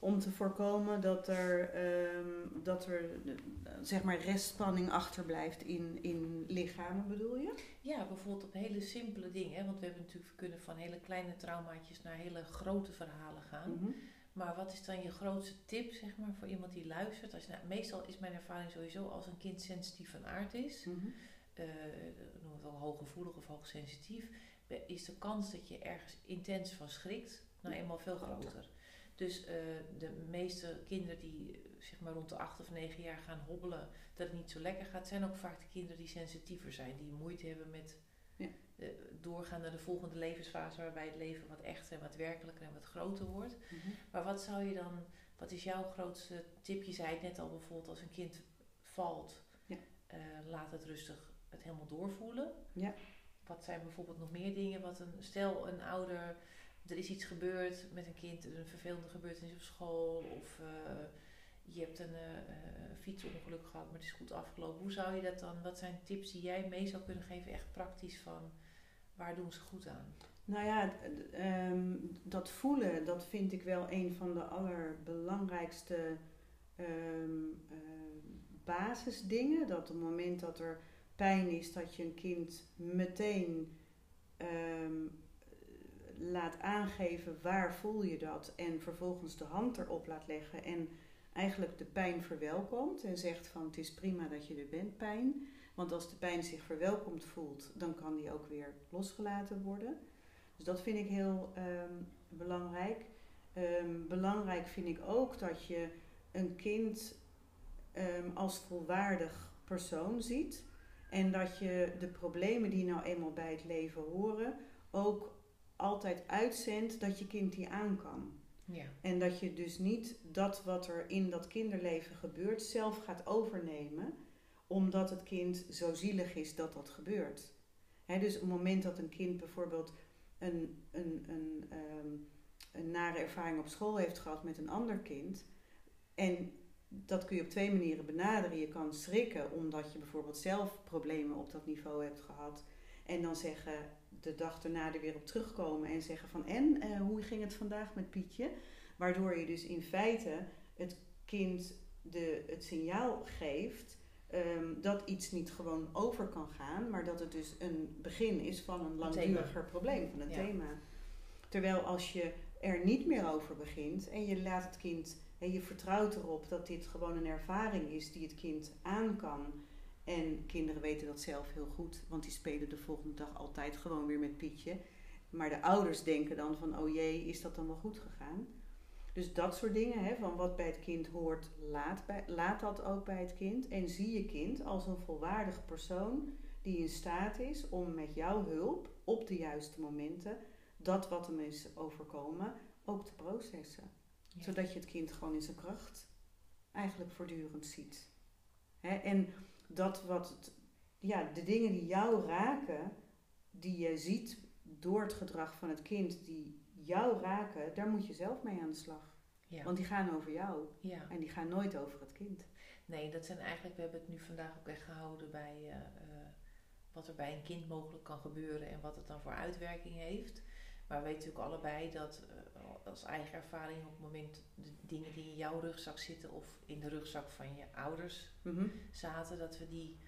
Om te voorkomen dat er, ehm, dat er eh, zeg maar restspanning achterblijft in, in lichamen, bedoel je? Ja, bijvoorbeeld op hele simpele dingen. Hè? Want we hebben natuurlijk kunnen van hele kleine traumaatjes naar hele grote verhalen gaan. Mhm. Maar wat is dan je grootste tip, zeg maar, voor iemand die luistert? Als je, nou, meestal is mijn ervaring sowieso als een kind sensitief van aard is, Mhm. eh noem het wel hooggevoelig of hoogsensitief, is de kans dat je ergens intens van schrikt nou eenmaal veel groter. Dus eh, de meeste kinderen die zeg maar rond de 8 of 9 jaar gaan hobbelen, dat het niet zo lekker gaat, zijn ook vaak de kinderen die sensitiever zijn, die moeite hebben met Ja. eh, doorgaan naar de volgende levensfase waarbij het leven wat echter en wat werkelijker en wat groter wordt. Mhm. Maar wat zou je dan, wat is jouw grootste tip? Je zei het net al bijvoorbeeld als een kind valt, Ja. eh, laat het rustig het helemaal doorvoelen. Ja. Wat zijn bijvoorbeeld nog meer dingen? Wat een, stel een ouder, er is iets gebeurd met een kind, een vervelende gebeurtenis op school of eh, je hebt een eh, eh, fietsongeluk gehad, maar het is goed afgelopen. Hoe zou je dat dan, wat zijn tips die jij mee zou kunnen geven, echt praktisch van waar doen ze goed aan? Nou ja, ehm, dat voelen, dat vind ik wel een van de allerbelangrijkste ehm, ehm, basisdingen. Dat op het moment dat er pijn is, dat je een kind meteen laat aangeven waar voel je dat en vervolgens de hand erop laat leggen en eigenlijk de pijn verwelkomt en zegt van het is prima dat je er bent pijn. Want als de pijn zich verwelkomd voelt, dan kan die ook weer losgelaten worden. Dus dat vind ik heel ehm, belangrijk. Ehm, belangrijk vind ik ook dat je een kind ehm, als volwaardig persoon ziet. En dat je de problemen die nou eenmaal bij het leven horen, ook altijd uitzendt dat je kind die aan kan. Ja. En dat je dus niet dat wat er in dat kinderleven gebeurt zelf gaat overnemen, omdat het kind zo zielig is dat dat gebeurt. Dus op het moment dat een kind bijvoorbeeld een, een, een, ehm, een nare ervaring op school heeft gehad met een ander kind. En dat kun je op twee manieren benaderen. Je kan schrikken omdat je bijvoorbeeld zelf problemen op dat niveau hebt gehad. En dan zeggen de dag erna er weer op terugkomen en zeggen van en eh, hoe ging het vandaag met Pietje? Waardoor je dus in feite het kind de, het signaal geeft ehm, dat iets niet gewoon over kan gaan, maar dat het dus een begin is van een langduriger probleem, van een thema. Terwijl als je er niet meer over begint en je laat het kind en je vertrouwt erop dat dit gewoon een ervaring is die het kind aan kan. En kinderen weten dat zelf heel goed, want die spelen de volgende dag altijd gewoon weer met Pietje. Maar de ouders denken dan van, oh jee, is dat dan wel goed gegaan? Dus dat soort dingen, hè, van wat bij het kind hoort, laat, bij, laat dat ook bij het kind. En zie je kind als een volwaardig persoon die in staat is om met jouw hulp op de juiste momenten dat wat hem is overkomen ook te processen. Zodat je het kind gewoon in zijn kracht eigenlijk voortdurend ziet. Hè? En dat wat het, ja, de dingen die jou raken, die je ziet door het gedrag van het kind, die jou raken, daar moet je zelf mee aan de slag. Ja. Want die gaan over jou. Ja. En die gaan nooit over het kind. Nee, dat zijn eigenlijk, we hebben het nu vandaag ook echt gehouden bij uh, wat er bij een kind mogelijk kan gebeuren en wat het dan voor uitwerking heeft. Maar we weten natuurlijk allebei dat uh, als eigen ervaring op het moment de dingen die in jouw rugzak zitten of in de rugzak van je ouders mhm. zaten, dat we die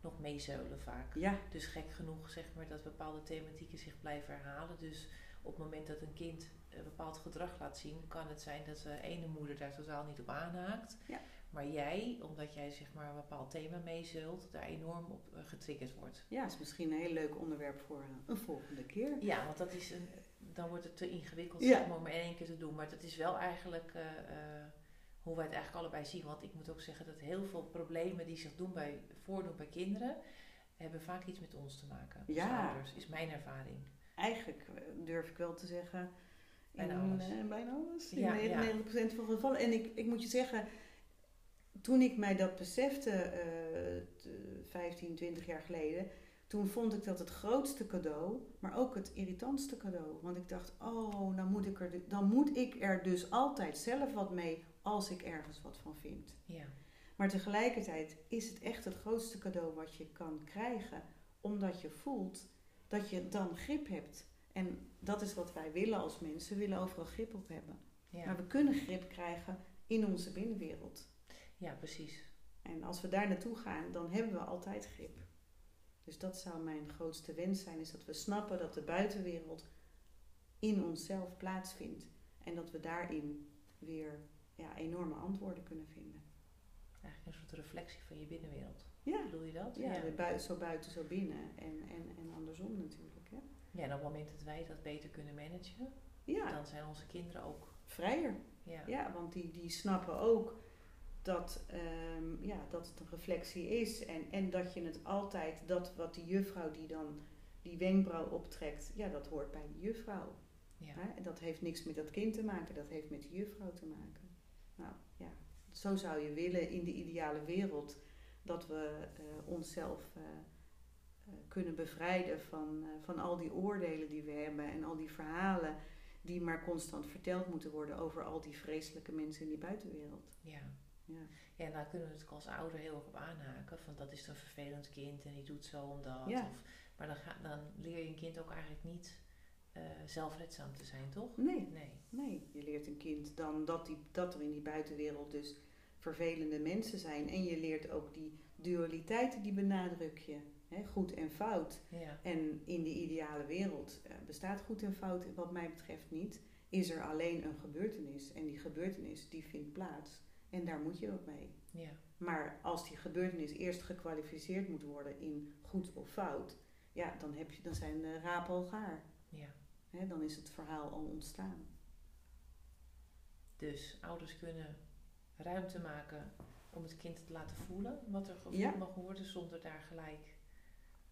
nog meezeulen vaak. Ja. Dus gek genoeg zeg maar dat bepaalde thematieken zich blijven herhalen. Dus op het moment dat een kind een bepaald gedrag laat zien, kan het zijn dat de ene moeder daar totaal niet op aanhaakt. Ja. Maar jij, omdat jij zeg maar een bepaald thema meezult, daar enorm op uh, getriggerd wordt. Ja, is misschien een heel leuk onderwerp voor een volgende keer. Ja, want dat is een, dan wordt het te ingewikkeld zeg maar, om één keer te doen. Maar dat is wel eigenlijk uh, hoe wij het eigenlijk allebei zien. Want ik moet ook zeggen dat heel veel problemen die zich doen bij, voordoen bij kinderen, hebben vaak iets met ons te maken. Ja. ouders, is mijn ervaring. Eigenlijk eh, durf ik wel te zeggen, bijna alles. Uh, bijna alles. In ja, 99% van de gevallen. En ik, ik moet je zeggen, toen ik mij dat besefte, uh, 15, 20 jaar geleden, toen vond ik dat het grootste cadeau, maar ook het irritantste cadeau. Want ik dacht, oh, dan moet ik er, dan moet ik er dus altijd zelf wat mee als ik ergens wat van vind. Ja. Maar tegelijkertijd is het echt het grootste cadeau wat je kan krijgen, omdat je voelt dat je dan grip hebt. En dat is wat wij willen als mensen, we willen overal grip op hebben. Ja. Maar we kunnen grip krijgen in onze binnenwereld. Ja, precies. En als we daar naartoe gaan, dan hebben we altijd grip. Dus dat zou mijn grootste wens zijn, is dat we snappen dat de buitenwereld in onszelf plaatsvindt. En dat we daarin weer ja, enorme antwoorden kunnen vinden. Eigenlijk een soort reflectie van je binnenwereld. Ja. Bedoel je dat? Ja, ja. zo buiten, zo binnen. En, en, en andersom natuurlijk. Hè? Ja, en op het moment dat wij dat beter kunnen managen, ja. dan zijn onze kinderen ook vrijer. Ja, ja want die, die snappen ook dat, um, ja, dat het een reflectie is. En, en dat je het altijd, dat wat die juffrouw die dan die wenkbrauw optrekt, ja, dat hoort bij die juffrouw. Ja. Hè? En dat heeft niks met dat kind te maken, dat heeft met die juffrouw te maken. Nou ja, zo zou je willen in de ideale wereld dat we uh, onszelf uh, uh, kunnen bevrijden van, van al die oordelen die we hebben en al die verhalen die maar constant verteld moeten worden over al die vreselijke mensen in die buitenwereld. Ja. Ja. ja, en daar kunnen we natuurlijk als ouder heel erg op aanhaken. Van dat is een vervelend kind en die doet zo omdat. Ja. Of, maar dan, ga, dan leer je een kind ook eigenlijk niet uh, zelfredzaam te zijn, toch? Nee. nee. Nee, je leert een kind dan dat, die, dat er in die buitenwereld dus vervelende mensen zijn. En je leert ook die dualiteiten, die benadruk je. Hè, goed en fout. Ja. En in de ideale wereld uh, bestaat goed en fout wat mij betreft niet. Is er alleen een gebeurtenis. En die gebeurtenis die vindt plaats. En daar moet je ook mee. Ja. Maar als die gebeurtenis eerst gekwalificeerd moet worden in goed of fout, ja, dan, heb je, dan zijn de rapen al gaar. Ja. dan is het verhaal al ontstaan. Dus ouders kunnen ruimte maken om het kind te laten voelen wat er gevoeld mag worden, zonder daar gelijk,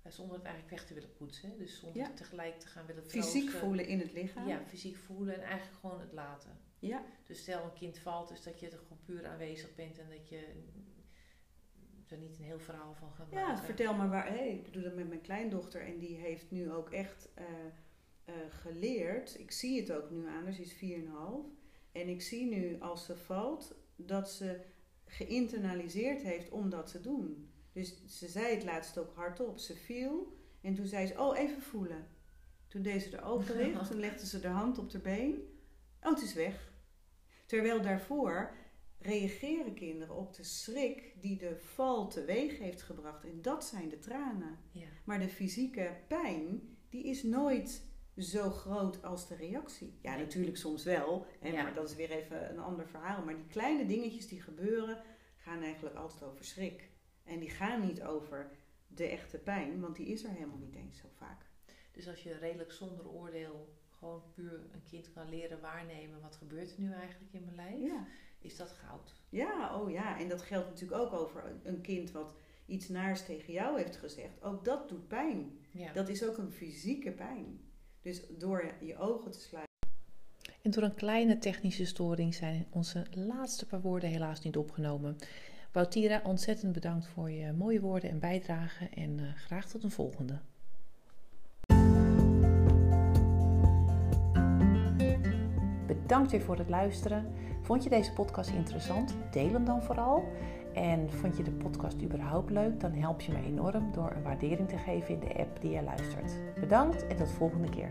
eh, zonder het eigenlijk weg te willen poetsen. Dus zonder tegelijk te gaan willen Fysiek voelen in het lichaam. Ja, fysiek voelen en eigenlijk gewoon het laten. Ja. Dus stel een kind valt, dus dat je er gewoon puur aanwezig bent en dat je er niet een heel verhaal van gaat maken. Ja, vertel maar waar. Hey, ik doe dat met mijn kleindochter en die heeft nu ook echt uh, eh, geleerd, ik zie het ook nu aan, dus is 4,5. En ik zie nu als ze valt dat ze geïnternaliseerd heeft om dat te doen. Dus ze zei het laatst ook hardop. Ze viel en toen zei ze, oh even voelen. Toen deed ze de ogen dicht, toen legde ze de hand op haar been. Oh, het is weg. Terwijl daarvoor reageren kinderen op de schrik die de val teweeg heeft gebracht. En dat zijn de tranen. Ja. Maar de fysieke pijn, die is nooit zo groot als de reactie. Ja, natuurlijk soms wel. Hè, Ja. Maar dat is weer even een ander verhaal. Maar die kleine dingetjes die gebeuren, gaan eigenlijk altijd over schrik. En die gaan niet over de echte pijn, want die is er helemaal niet eens zo vaak. Dus als je redelijk zonder oordeel gewoon puur een kind kan leren waarnemen, wat gebeurt er nu eigenlijk in mijn lijf, Ja. is dat goud. Ja, oh ja. En dat geldt natuurlijk ook over een- kind wat iets naars tegen jou heeft gezegd. Ook dat doet pijn. Ja. Dat is ook een fysieke pijn. Dus door je ogen te sluiten. En door een kleine technische storing zijn onze laatste paar woorden helaas niet opgenomen. Bautira, ontzettend bedankt voor je mooie woorden en bijdrage en eh, graag tot een volgende. Bedankt weer voor het luisteren. Vond je deze podcast interessant? Deel hem dan vooral. En vond je de podcast überhaupt leuk? Dan help je me enorm door een waardering te geven in de app die je luistert. Bedankt en tot de volgende keer.